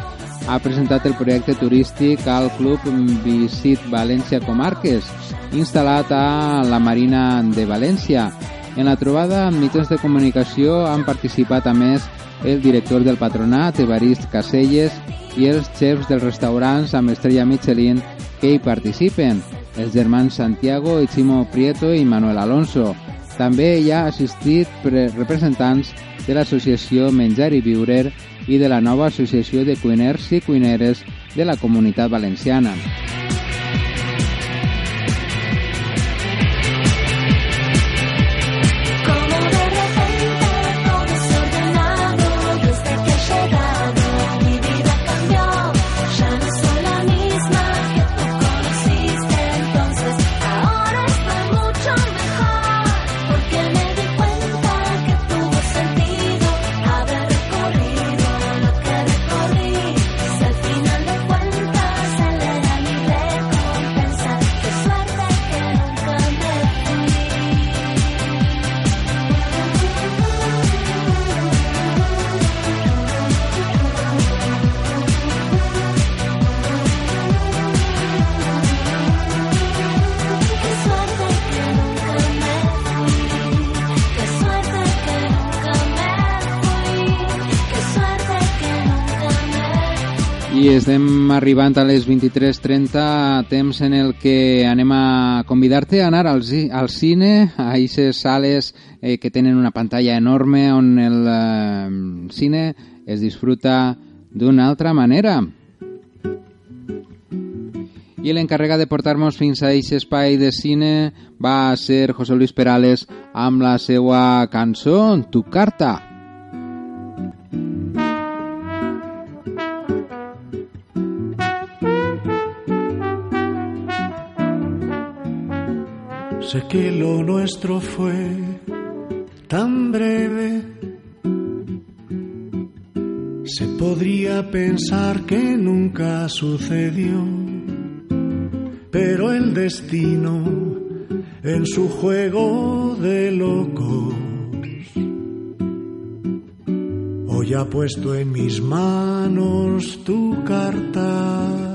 ha presentat el projecte turístic al Club Visit València Comarques, instal·lat a la Marina de València. En la trobada amb mitjans de comunicació han participat a més el director del patronat, Evarist Caselles, i els xefs dels restaurants amb estrella Michelin que hi participen, els germans Santiago i Chimo Prieto i Manuel Alonso. També hi ha assistit representants de l'associació Menjar i Viurer i de la nova associació de cuiners i cuineres de la Comunitat Valenciana. Arribant a les 23.30, temps en el que anem a convidar-te a anar al, al cine, a aquestes sales eh, que tenen una pantalla enorme on el eh, cine es disfruta d'una altra manera. I l'encarregat de portar-nos fins a aquest espai de cine va ser José Luis Perales amb la seva cançó Tu carta. Sé que lo nuestro fue tan breve. Se podría pensar que nunca sucedió, pero el destino en su juego de locos hoy ha puesto en mis manos tu carta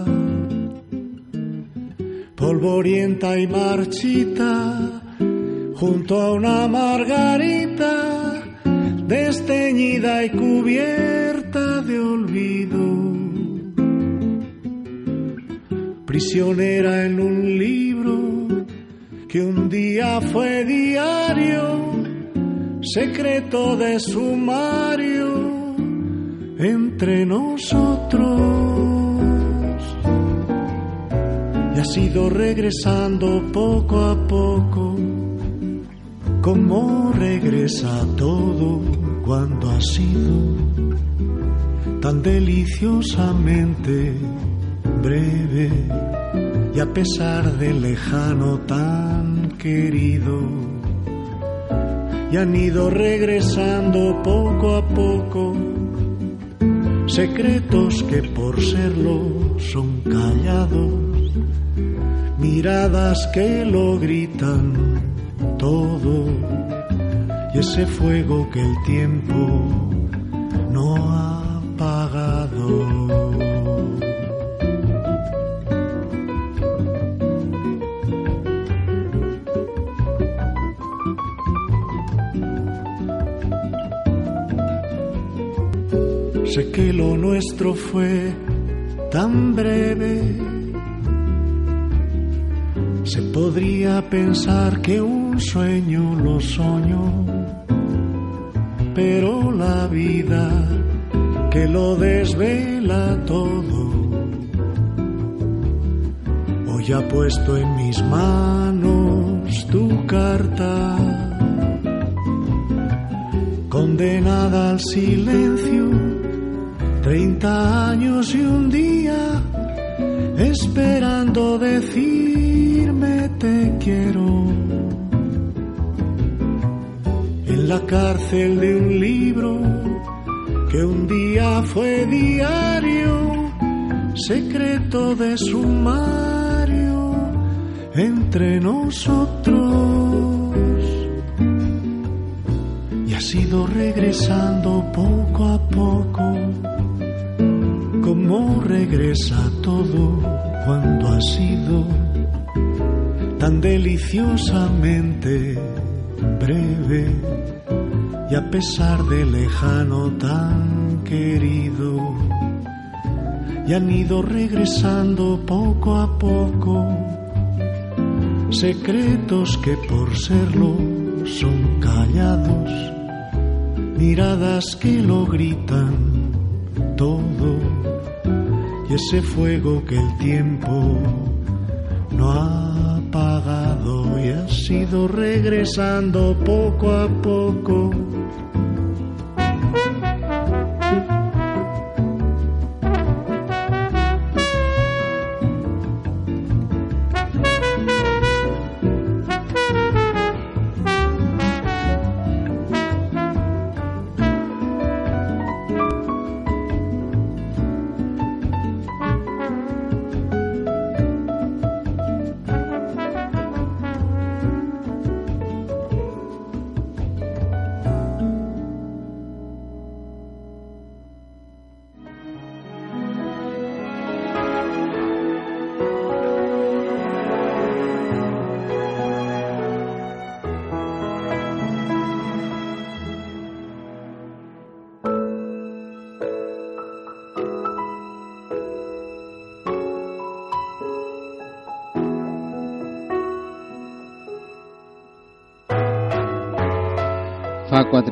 polvorienta y marchita, junto a una margarita, desteñida y cubierta de olvido. Prisionera en un libro que un día fue diario, secreto de sumario entre nosotros y has ido regresando poco a poco, como regresa todo cuando ha sido tan deliciosamente breve y a pesar del lejano tan querido. Y han ido regresando poco a poco. Secretos que por serlo son callados miradas que lo gritan todo y ese fuego que el tiempo no ha apagado. Sé que lo nuestro fue tan breve se podría pensar que un sueño lo soñó, pero la vida que lo desvela todo, hoy ha puesto en mis manos tu carta, condenada al silencio, treinta años y un día, esperando decir te quiero. En la cárcel de un libro que un día fue diario, secreto de sumario entre nosotros. Y ha sido regresando poco a poco, como regresa todo cuando ha sido tan deliciosamente breve y a pesar de lejano tan querido y han ido regresando poco a poco. Secretos que por serlo son callados, miradas que lo gritan todo y ese fuego que el tiempo no ha sido regresando poco a poco.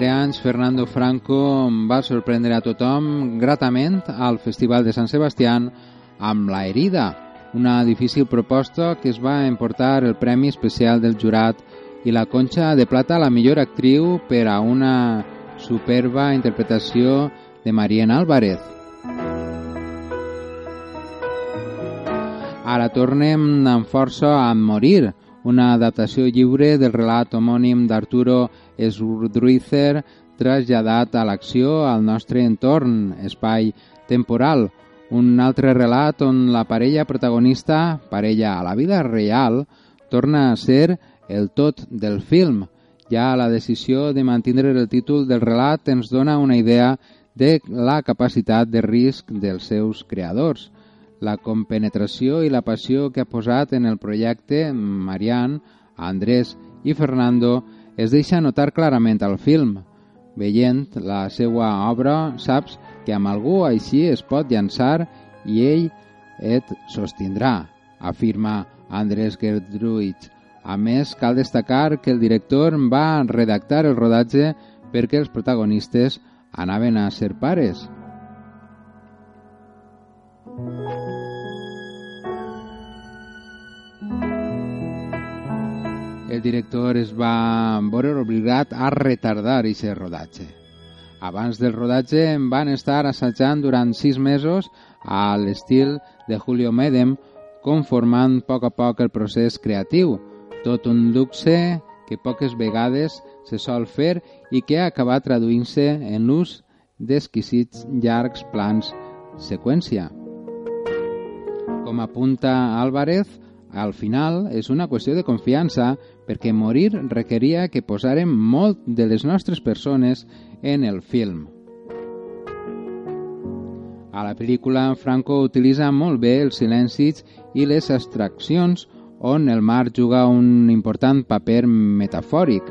Anys, Fernando Franco va sorprendre a tothom gratament al Festival de Sant Sebastián amb La Herida, una difícil proposta que es va emportar el Premi Especial del Jurat i la Conxa de Plata a la millor actriu per a una superba interpretació de Mariana Álvarez. Ara tornem amb força a Morir, una adaptació lliure del relat homònim d'Arturo Esdruizer traslladat a l'acció al nostre entorn, espai temporal. Un altre relat on la parella protagonista, parella a la vida real, torna a ser el tot del film. Ja la decisió de mantindre el títol del relat ens dona una idea de la capacitat de risc dels seus creadors. La compenetració i la passió que ha posat en el projecte Marian, Andrés i Fernando es deixa notar clarament al film. Veient la seva obra, saps que amb algú així es pot llançar i ell et sostindrà, afirma Andrés Gertruich. A més, cal destacar que el director va redactar el rodatge perquè els protagonistes anaven a ser pares. El director es va veure obligat a retardar aquest rodatge. Abans del rodatge van estar assajant durant sis mesos a l'estil de Julio Medem, conformant a poc a poc el procés creatiu, tot un luxe que poques vegades se sol fer i que ha acabat traduint-se en l'ús d'exquisits llargs plans seqüència. Com apunta Álvarez, al final és una qüestió de confiança perquè morir requeria que posàrem molt de les nostres persones en el film. A la pel·lícula, Franco utilitza molt bé els silencis i les abstraccions on el mar juga un important paper metafòric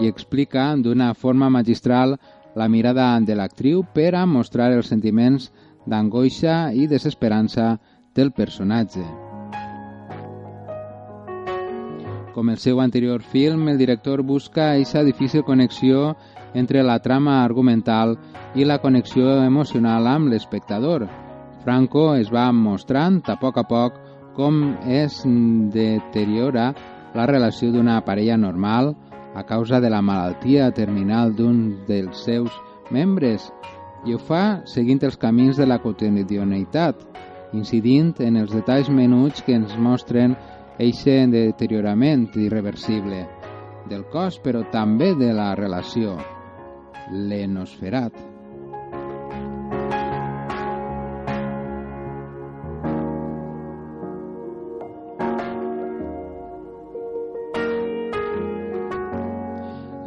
i explica d'una forma magistral la mirada de l'actriu per a mostrar els sentiments d'angoixa i desesperança del personatge. Com el seu anterior film, el director busca aquesta difícil connexió entre la trama argumental i la connexió emocional amb l'espectador. Franco es va mostrant a poc a poc com es deteriora la relació d'una parella normal a causa de la malaltia terminal d'un dels seus membres i ho fa seguint els camins de la quotidianitat, incidint en els detalls menuts que ens mostren eixe deteriorament irreversible del cos, però també de la relació, l'enosferat.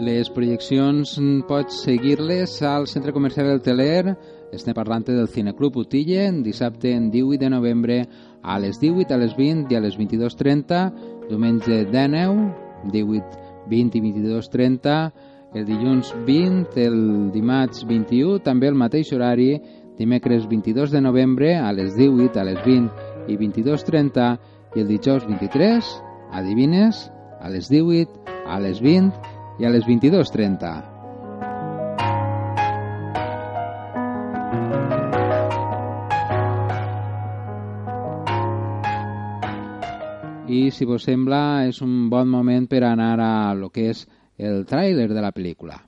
Les projeccions pots seguir-les al Centre Comercial del Teler, estem parlant del Cineclub Utille, dissabte en 18 de novembre a les 18, a les 20 i a les 22.30, diumenge 19, 18, 20 i 22.30, el dilluns 20, el dimarts 21, també el mateix horari, dimecres 22 de novembre a les 18, a les 20 i 22.30 i el dijous 23, adivines, a les 18, a les 20 i a les 22.30. i, si vos sembla, és un bon moment per anar a lo que és el tràiler de la pel·lícula.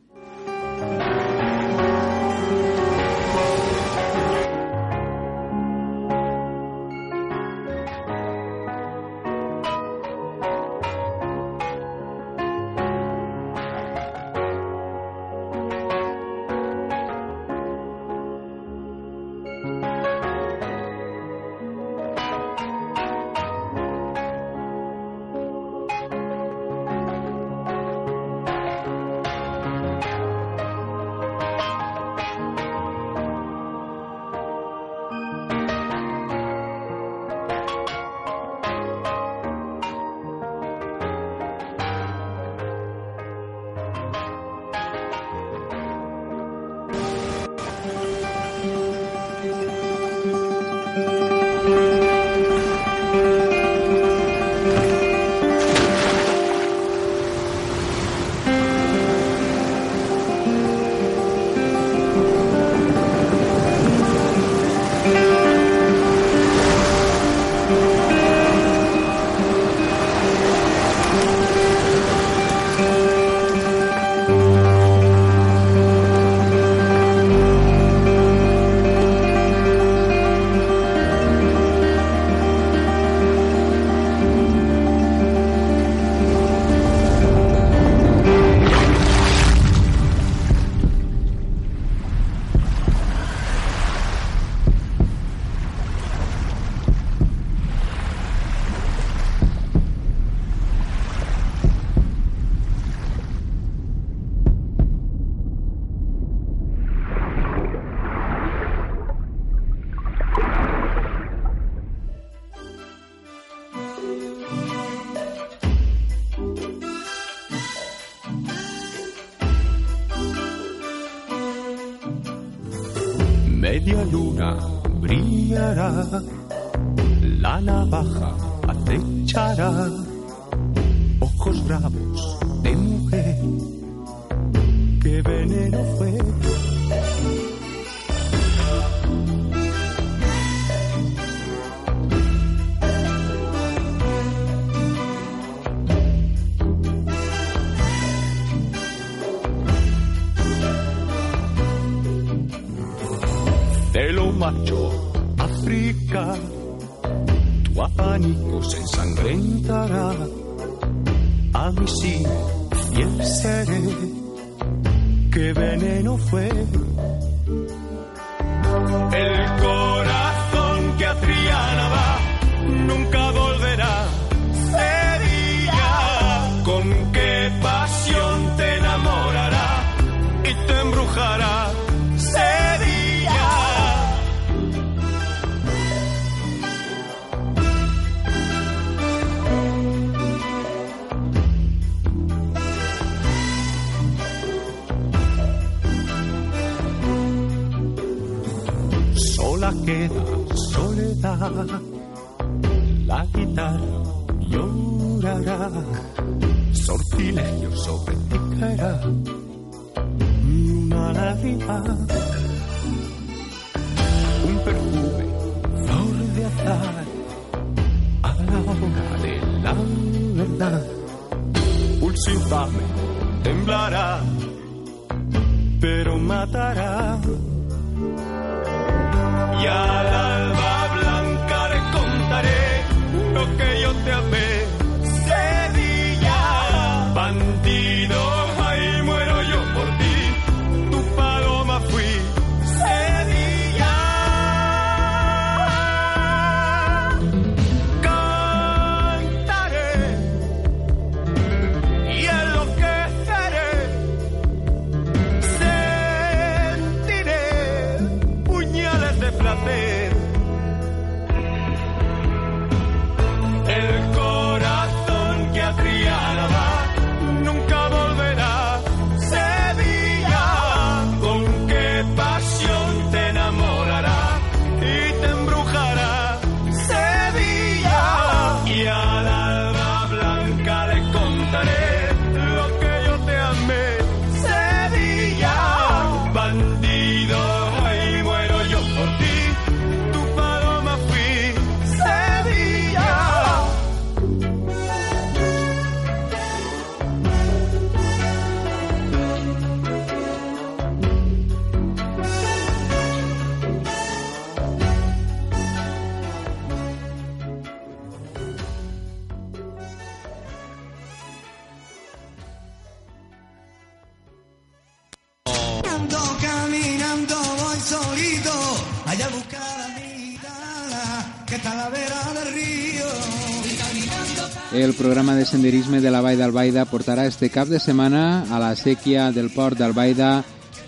Senderisme de la Vall d'Albaida portarà este cap de setmana a la sèquia del Port d'Albaida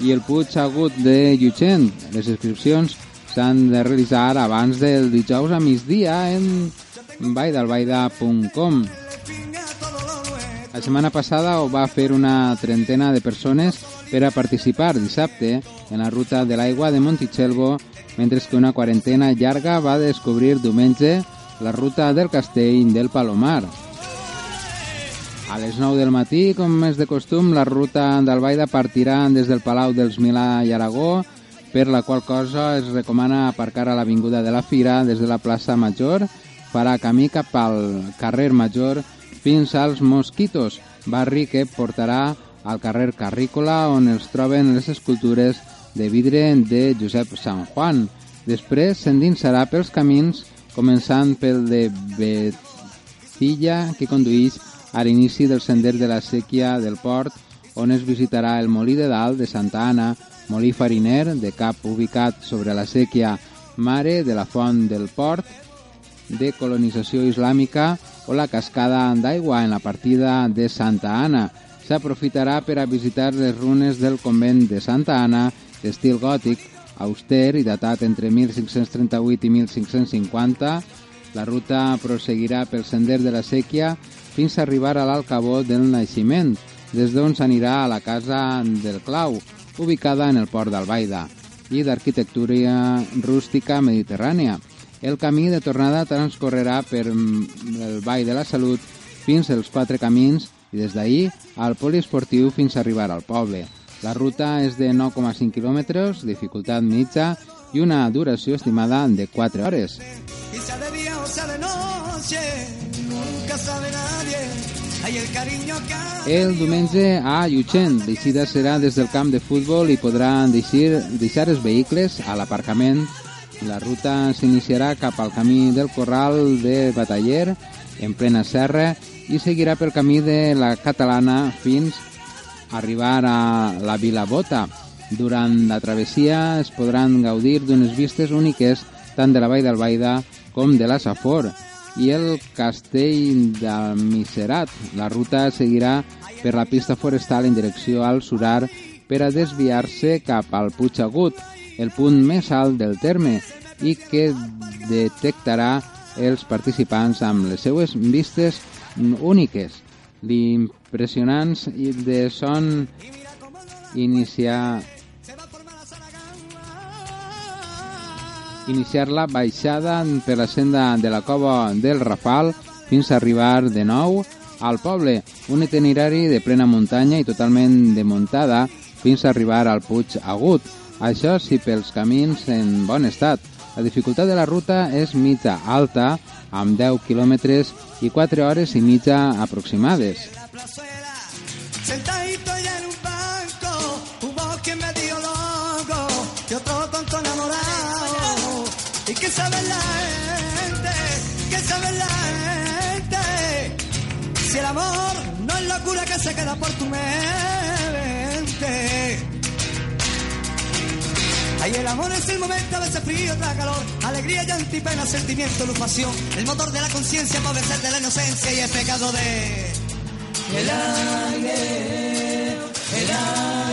i el Puig Agut de Llutxent. Les inscripcions s'han de realitzar abans del dijous a migdia en valldalbaida.com. La setmana passada ho va fer una trentena de persones per a participar dissabte en la ruta de l'aigua de Montichelvo, mentre que una quarantena llarga va descobrir diumenge la ruta del castell del Palomar. A les 9 del matí, com és de costum, la ruta d'Albaida partirà des del Palau dels Milà i Aragó, per la qual cosa es recomana aparcar a l'Avinguda de la Fira des de la plaça Major, farà camí cap al carrer Major fins als Mosquitos, barri que portarà al carrer Carrícola on es troben les escultures de vidre de Josep San Juan. Després s'endinsarà pels camins, començant pel de Betilla, que condueix a l'inici del sender de la sèquia del port, on es visitarà el Molí de Dalt de Santa Anna, molí fariner de cap ubicat sobre la sèquia Mare de la Font del Port, de colonització islàmica o la cascada d'aigua en la partida de Santa Anna. S'aprofitarà per a visitar les runes del convent de Santa Anna, d'estil gòtic, auster i datat entre 1538 i 1550. La ruta proseguirà pel sender de la Sèquia fins a arribar a l'Alcabó del Naixement, des d'on s'anirà a la Casa del Clau, ubicada en el port d'Albaida, i d'arquitectura rústica mediterrània. El camí de tornada transcorrerà per el Vall de la Salut fins als Quatre Camins i des d'ahir al poliesportiu fins a arribar al poble. La ruta és de 9,5 quilòmetres, dificultat mitja i una duració estimada de 4 hores. Y sea de o sea de noche, nunca sabe nadie. Hay el cariño. El diumenge a Llutxent, l'eixida serà des del camp de futbol i podran deixir, deixar els vehicles a l'aparcament. La ruta s'iniciarà cap al camí del Corral de Bataller, en plena serra, i seguirà pel camí de la Catalana fins a arribar a la Vila Bota. Durant la travessia es podran gaudir d'unes vistes úniques tant de la Vall d'Albaida com de la Safor i el castell d'Almiserat. La ruta seguirà per la pista forestal en direcció al Surar per a desviar-se cap al Puig Agut, el punt més alt del terme, i que detectarà els participants amb les seues vistes úniques. L'impressionants i de son iniciar iniciar la baixada per la senda de la cova del Rafal fins a arribar de nou al poble, un itinerari de plena muntanya i totalment de muntada fins a arribar al Puig Agut. Això sí pels camins en bon estat. La dificultat de la ruta és mitja alta, amb 10 quilòmetres i 4 hores i mitja aproximades. La qué sabe la gente? ¿Qué sabe la gente? Si el amor no es locura que se queda por tu mente. Ay, el amor es el momento, a veces frío, otra calor, alegría, llanto y pena, sentimiento, luz, pasión, el motor de la conciencia para vencer de la inocencia y el pecado de... El aire, el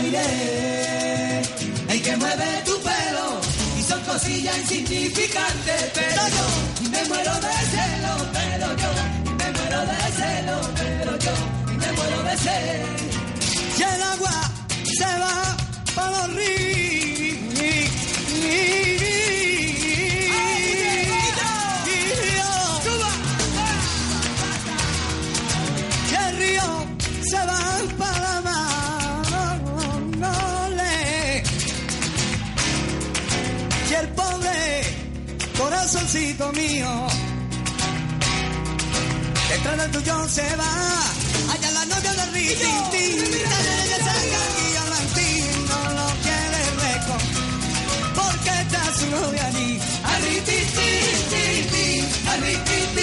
aire, el que mueve tu pelo son cosillas insignificantes, pero yo me muero de celo, pero yo me muero de celo, pero yo me muero de celo. Y el agua se va para los ríos. Corazoncito mío, detrás del tuyo se va. Allá la novia tin, tin, ella saca y Valentín no lo quiere recon, porque está su novia allí. Arri, ti, ti, ti, ti,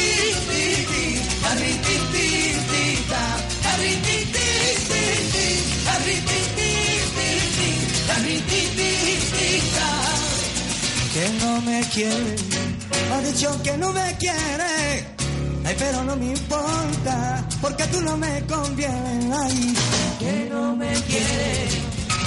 quiere, ha dicho que no me quiere, ay pero no me importa, porque tú no me convienes, ay que no me quiere,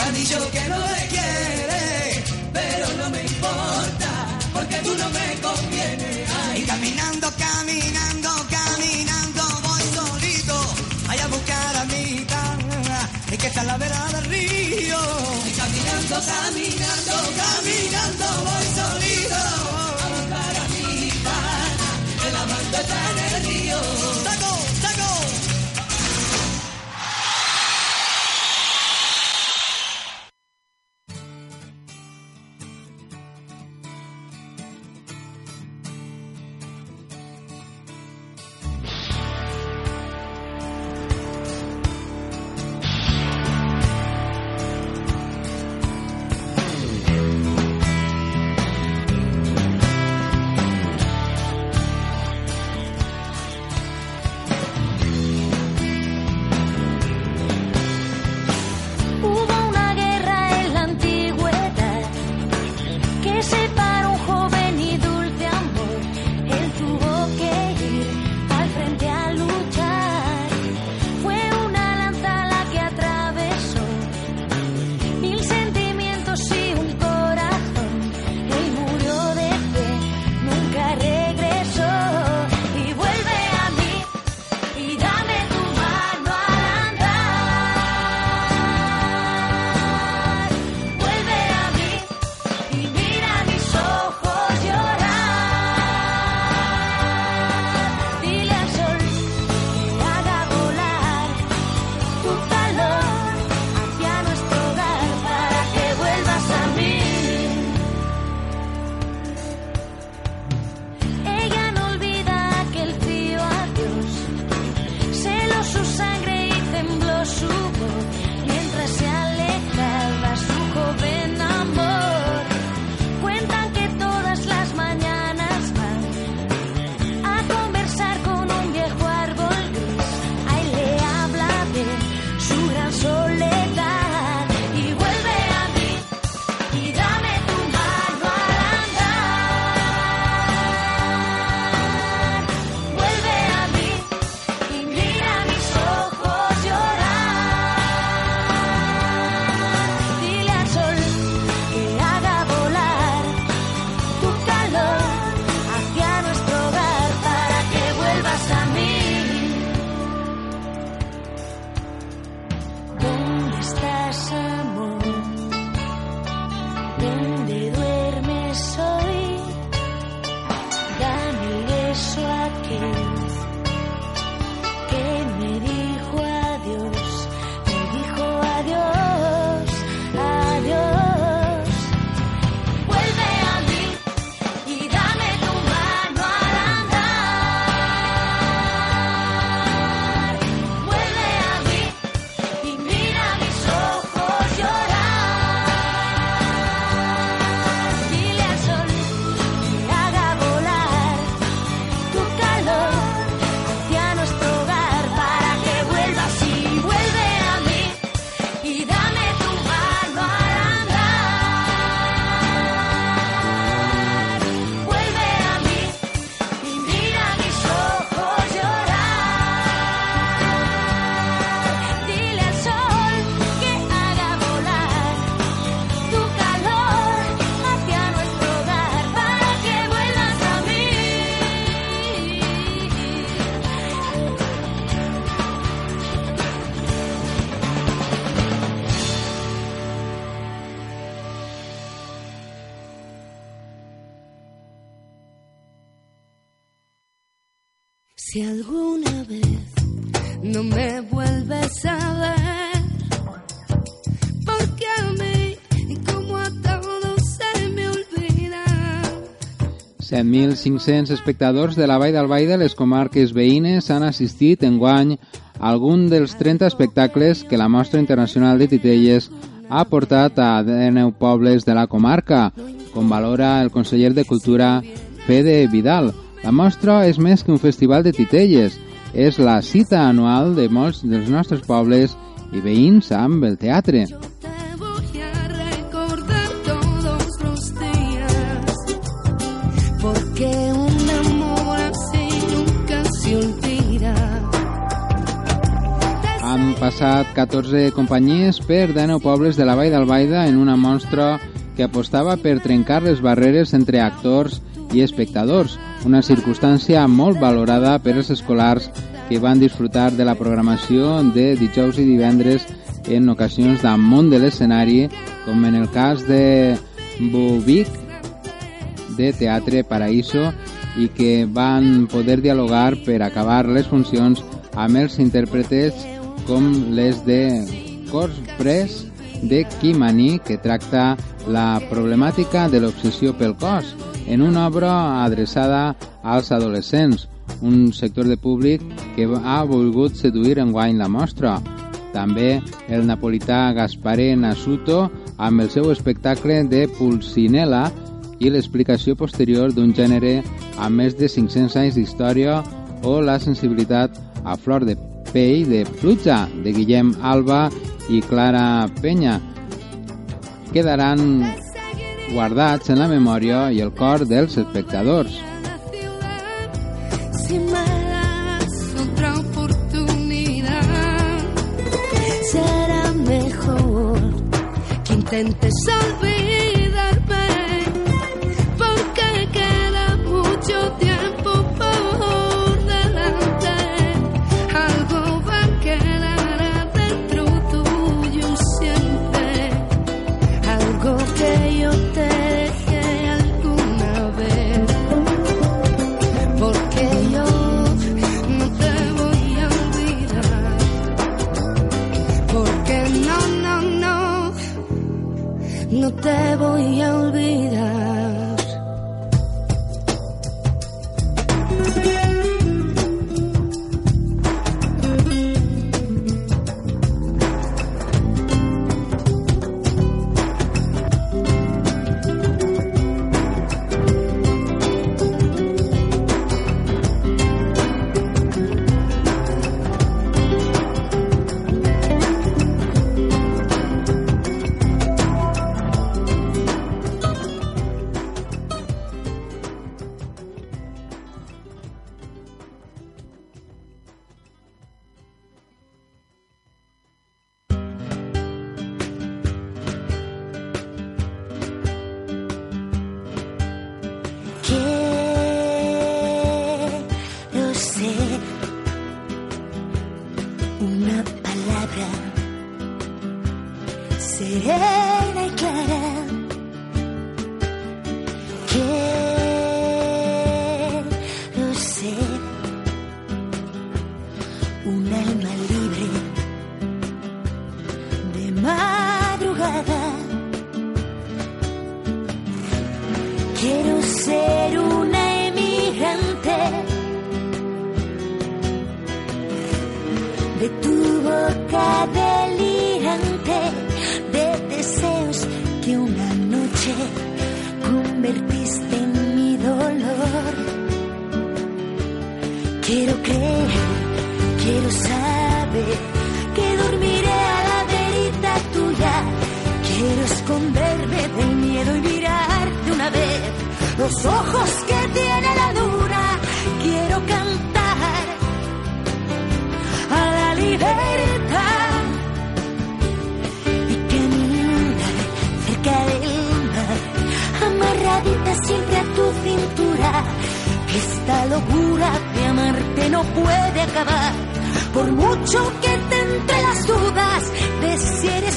ha dicho que no me quiere, pero no me importa, porque tú no me convienes, ay y caminando, caminando, caminando voy solito, allá a buscar a mi guitarra, y que está a la vera del río, y caminando, caminando, caminando voy solito. 7.500 espectadors de la Vall d'Albaida, les comarques veïnes, han assistit enguany a algun dels 30 espectacles que la Mostra Internacional de Titelles ha portat a 19 pobles de la comarca, com valora el conseller de Cultura Fede Vidal. La mostra és més que un festival de titelles, és la cita anual de molts dels nostres pobles i veïns amb el teatre. Passat 14 companyies per 19 pobles de la Vall d'Albaida en una mostra que apostava per trencar les barreres entre actors i espectadors, una circumstància molt valorada per els escolars que van disfrutar de la programació de dijous i divendres en ocasions damunt de l'escenari, com en el cas de Bubic, de Teatre Paraíso, i que van poder dialogar per acabar les funcions amb els intèrpretes com les de Cors Press de Kimani, que tracta la problemàtica de l'obsessió pel cos, en una obra adreçada als adolescents, un sector de públic que ha volgut seduir en guany la mostra. També el napolità Gaspare Nasuto amb el seu espectacle de Pulcinella i l'explicació posterior d'un gènere amb més de 500 anys d'història o la sensibilitat a flor de pell de Pluja de Guillem Alba i Clara Penya quedaran guardats en la memòria i el cor dels espectadors. Si será mejor que intentes olvidarme, no te voy a olvidar. Delirante de deseos que una noche convertiste en mi dolor. Quiero creer, quiero saber que dormiré a la verita tuya. Quiero esconderme del miedo y mirar de una vez los ojos locura de amarte no puede acabar, por mucho que te entre las dudas de si eres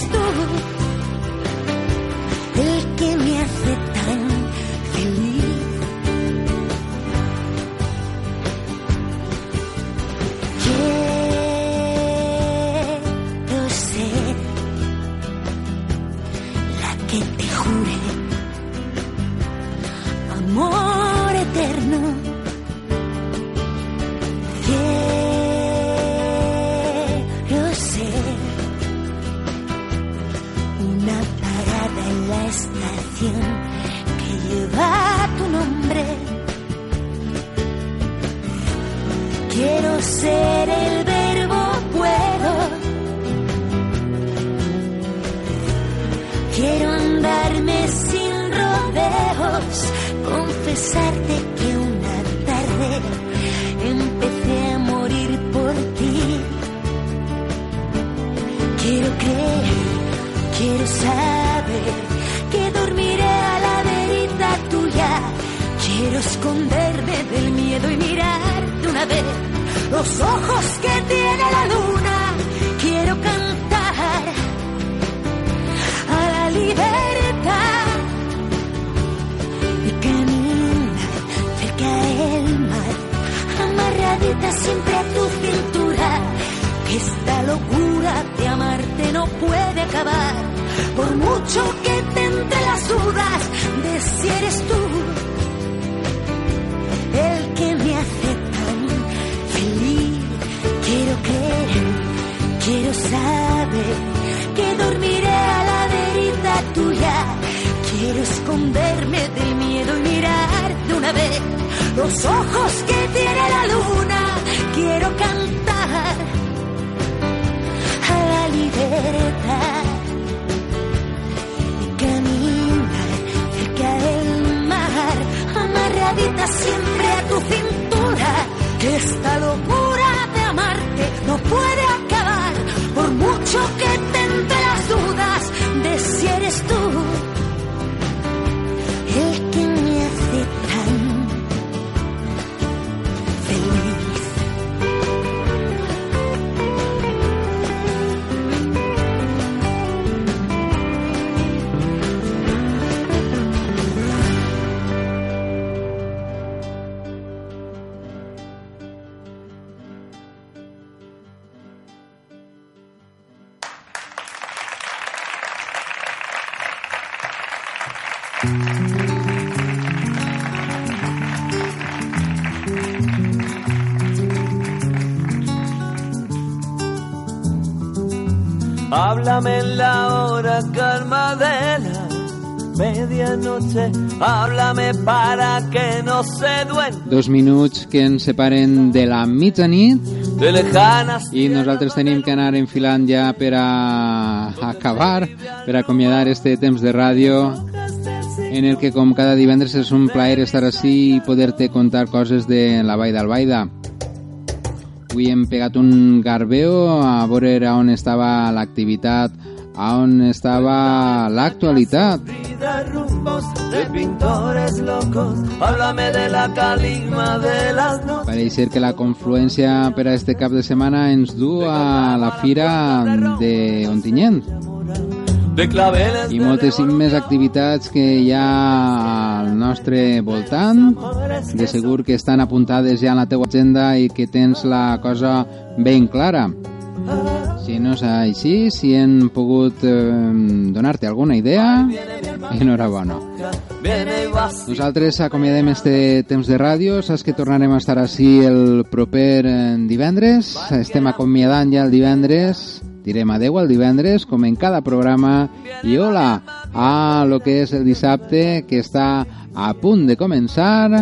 Háblame en la hora calma de la medianoche. Háblame para que no se duerma. Dos minuts que ens separen de la mitjanit De lejanas i nosaltres tenim que anar enfilant ja per a acabar, per a acomiadar este temps de ràdio en el que com cada divendres és un plaer estar així i poder-te contar coses de la Vall d'Albaida. Avui hem pegat un garbeo a veure on estava l'activitat, a on estava l'actualitat. Pareix ser que la confluència per a este cap de setmana ens du a la fira de Ontinyent I moltes més activitats que hi ha al nostre voltant. De segur que estan apuntades ja en la teua agenda i que tens la cosa ben clara. Si no és així, si hem pogut eh, donar-te alguna idea, enhorabona. Nosaltres acomiadem este temps de ràdio, saps que tornarem a estar així el proper eh, divendres, estem acomiadant ja el divendres, direm adeu al divendres, com en cada programa, i hola a lo que és el dissabte, que està a punt de començar.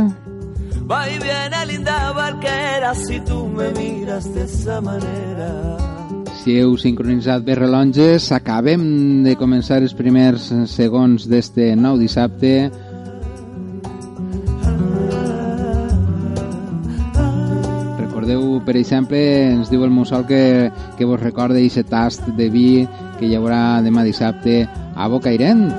Va y viene linda barquera si tú me miras de esa manera. Si heu sincronitzat bé rellotges, acabem de començar els primers segons d'este nou dissabte. Recordeu, per exemple, ens diu el Mussol que, que vos recorde aquest tast de vi que hi haurà demà dissabte a Bocairent.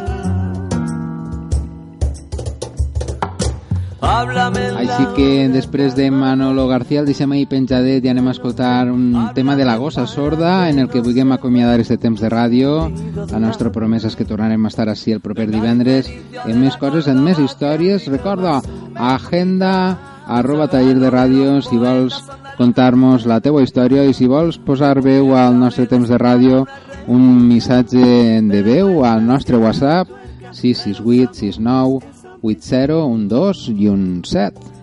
Així que després de Manolo García el deixem ahí penjadet i anem a escoltar un tema de la gossa sorda en el que vulguem acomiadar este temps de ràdio. La nostra promesa és que tornarem a estar així el proper divendres en més coses, en més històries. Recorda, agenda arroba taller de ràdio si vols contar-nos la teua història i si vols posar veu al nostre temps de ràdio un missatge de veu al nostre WhatsApp 668 69 80 12 i un 7.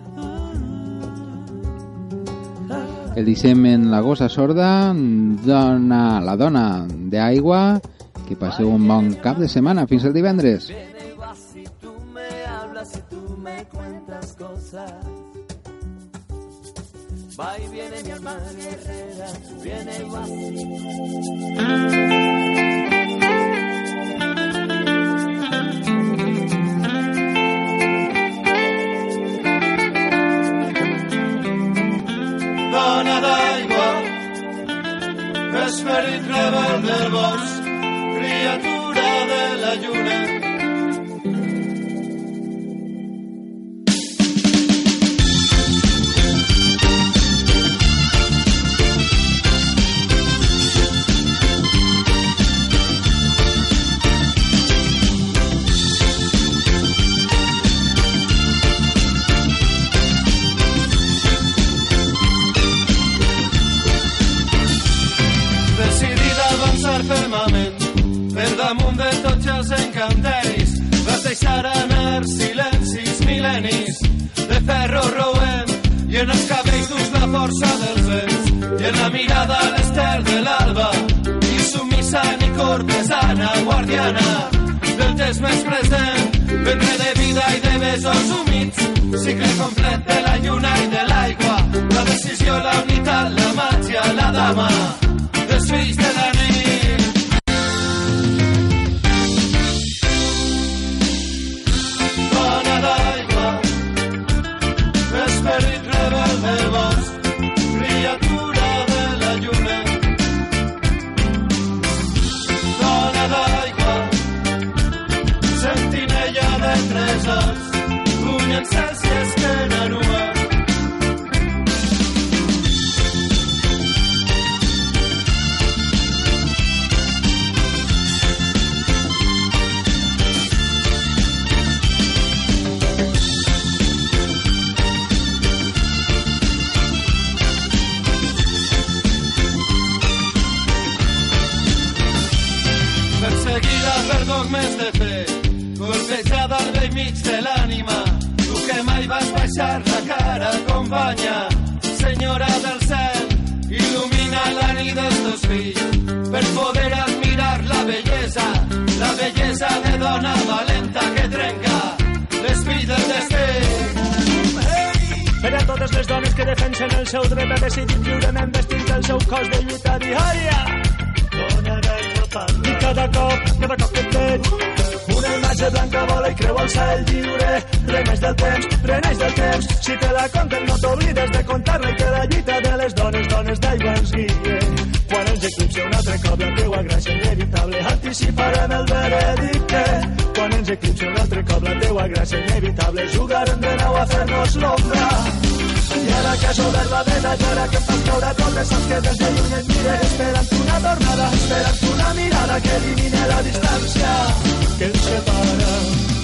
El deixem en la gossa sorda, dona, la dona d'aigua, que passeu un bon cap de setmana. Fins el divendres. Viene y vas si tú me hablas, si tú me cuentas cosas. Va y viene mi alma guerrera, viene y vas. dona d'aigua, esperit rebel del bosc, criatura de la lluna. Sumissa ni cortesana guardiana del temps més present. Ventre de vida i de besos humits cicle complet de la lluna i de l'aigua. La decisió, la unitat, la màgia, la dama. Dels fills de seu dret a decidir lliurement vestint el seu cos de lluita diària. Dona derrotant. I cada cop, cada cop que et veig, una imatge blanca vola i creu el cel lliure. Reneix del temps, reneix del temps. Si te la conten no t'oblides de contar-la que la lluita de les dones, dones d'aigua ens guie. Quan ens eclipsi un altre cop la teua gràcia inevitable, anticiparem el veredicte. Quan ens eclipsi un altre cop la teua gràcia inevitable, jugarem de nou a fer-nos l'ombra. I ara que has obert la vena, i ara que em fas caure tot, saps que des de lluny et mire, esperant una tornada, esperant una mirada que elimine la distància que ens separa.